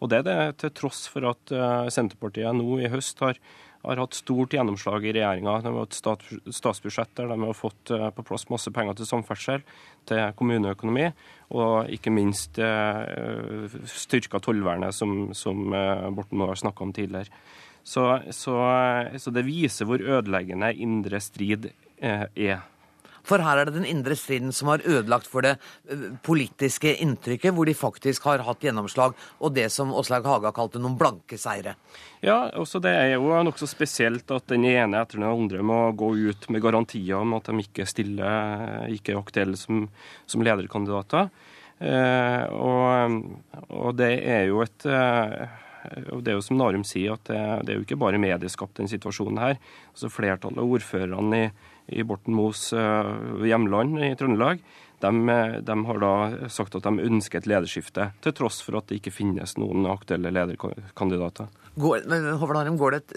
Og det er det til tross for at eh, Senterpartiet nå i høst har, har hatt stort gjennomslag i regjeringa. De har hatt statsbudsjett der de har fått på plass masse penger til samferdsel, til kommuneøkonomi, og ikke minst styrka tollvernet, som, som Borten Moe har snakka om tidligere. Så, så, så, det viser hvor ødeleggende indre strid eh, er. For her er det den indre striden som har ødelagt for det eh, politiske inntrykket, hvor de faktisk har hatt gjennomslag, og det som Åslaug Haga kalte noen blanke seire. Ja, også det er jo nokså spesielt at den ene etter den andre må gå ut med garantier om at de ikke stiller, ikke er aktuelle som, som lederkandidater. Eh, og, og, det er jo et eh, og Det er jo som Narum sier, at det, det er jo ikke bare medieskapt den situasjonen her. Altså Flertallet av ordførerne i, i Borten Moes uh, hjemland i Trøndelag de, de, har da sagt at de ønsker et lederskifte, til tross for at det ikke finnes noen aktuelle lederkandidater. Går, men, Narum, går det et,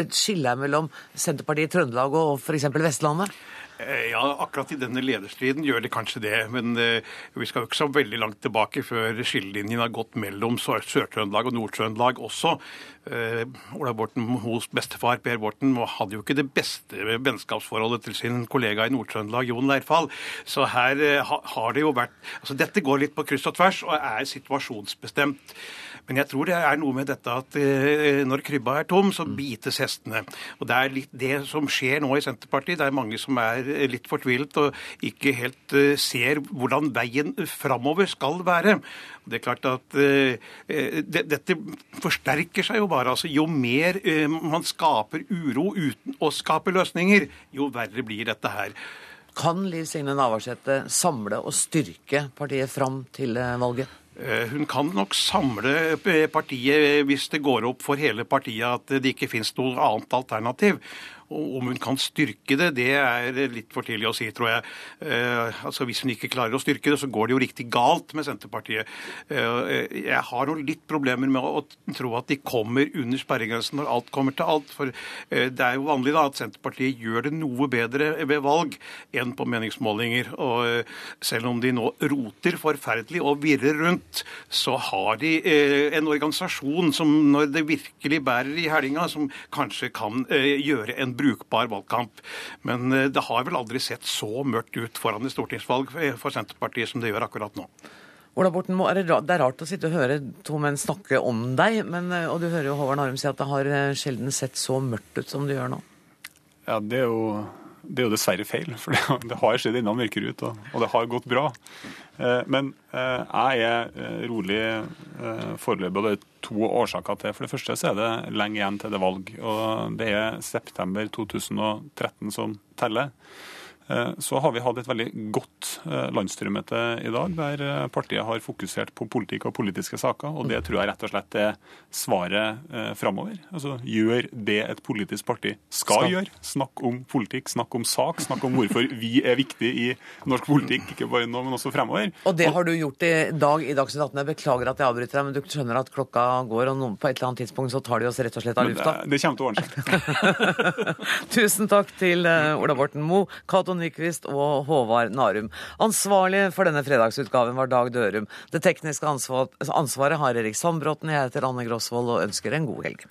et skille mellom Senterpartiet i Trøndelag og f.eks. Vestlandet? Eh, ja, akkurat i denne lederstriden gjør det kanskje det. Men uh, vi skal jo ikke så veldig langt tilbake før skillelinjen har gått mellom Sør-Trøndelag og Nord-Trøndelag også. Uh, Ola Borten hos bestefar Per Borten hadde jo ikke det beste vennskapsforholdet til sin kollega i Nord-Trøndelag, Jon Leirfall. Så her har det jo vært Altså dette går litt på kryss og tvers og er situasjonsbestemt. Men jeg tror det er noe med dette at eh, når krybba er tom, så bites hestene. Og det er litt det som skjer nå i Senterpartiet. Det er mange som er litt fortvilet og ikke helt eh, ser hvordan veien framover skal være. Det er klart at dette forsterker seg jo bare. altså Jo mer man skaper uro uten å skape løsninger, jo verre blir dette her. Kan Liv Signe Navarsete samle og styrke partiet fram til valget? Eh, hun kan nok samle partiet hvis det går opp for hele partiet at det ikke finnes noe annet alternativ. Om hun kan styrke det, det er litt for tidlig å si, tror jeg. Eh, altså Hvis hun ikke klarer å styrke det, så går det jo riktig galt med Senterpartiet. Eh, jeg har noen litt problemer med å tro at de kommer under sperregrensen når alt kommer til alt. For eh, det er jo vanlig da at Senterpartiet gjør det noe bedre ved valg enn på meningsmålinger. Og eh, selv om de nå roter forferdelig og virrer rundt, så har de eh, en organisasjon som når det virkelig bærer i helga, som kanskje kan eh, gjøre en brukbar valgkamp. Men eh, det har vel aldri sett så mørkt ut foran et stortingsvalg for Senterpartiet som det gjør akkurat nå. Ola Borten det er rart å sitte og høre to menn snakke om deg, men, eh, og du hører jo Håvard Narum si at det har eh, sjelden sett så mørkt ut som det gjør nå. Ja, det er jo det er jo dessverre feil. For det, det har skjedd enda mørkere ut, og, og, det har gått bra. Eh, men eh, jeg er eh, rolig foreløpig, og det er to årsaker til. For det første så er det lenge igjen til det valg. Og det er september 2013 som teller. Eh, så har vi hatt et veldig godt eh, landsstyremøte i dag, der eh, partiet har fokusert på politikk og politiske saker. Og det tror jeg rett og slett er svaret framover. Altså, gjør det et politisk parti skal, skal. gjøre. Snakk om politikk, snakk om sak, snakk om hvorfor vi er viktige i norsk politikk, ikke bare nå, men også fremover. Og det har du gjort i dag i Dagsnytt 18. Jeg beklager at jeg avbryter deg, men du skjønner at klokka går, og noen, på et eller annet tidspunkt så tar de oss rett og slett av lufta? Det, det, kommer til å ordne seg. [LAUGHS] Tusen takk til Ola Borten Moe. Cato Nyquist og Håvard Narum. Ansvarlig for denne fredagsutgaven var Dag Dørum. Det tekniske ansvaret har Erik Sandbråten. Jeg heter Anne Grosvold og ønsker en god helg.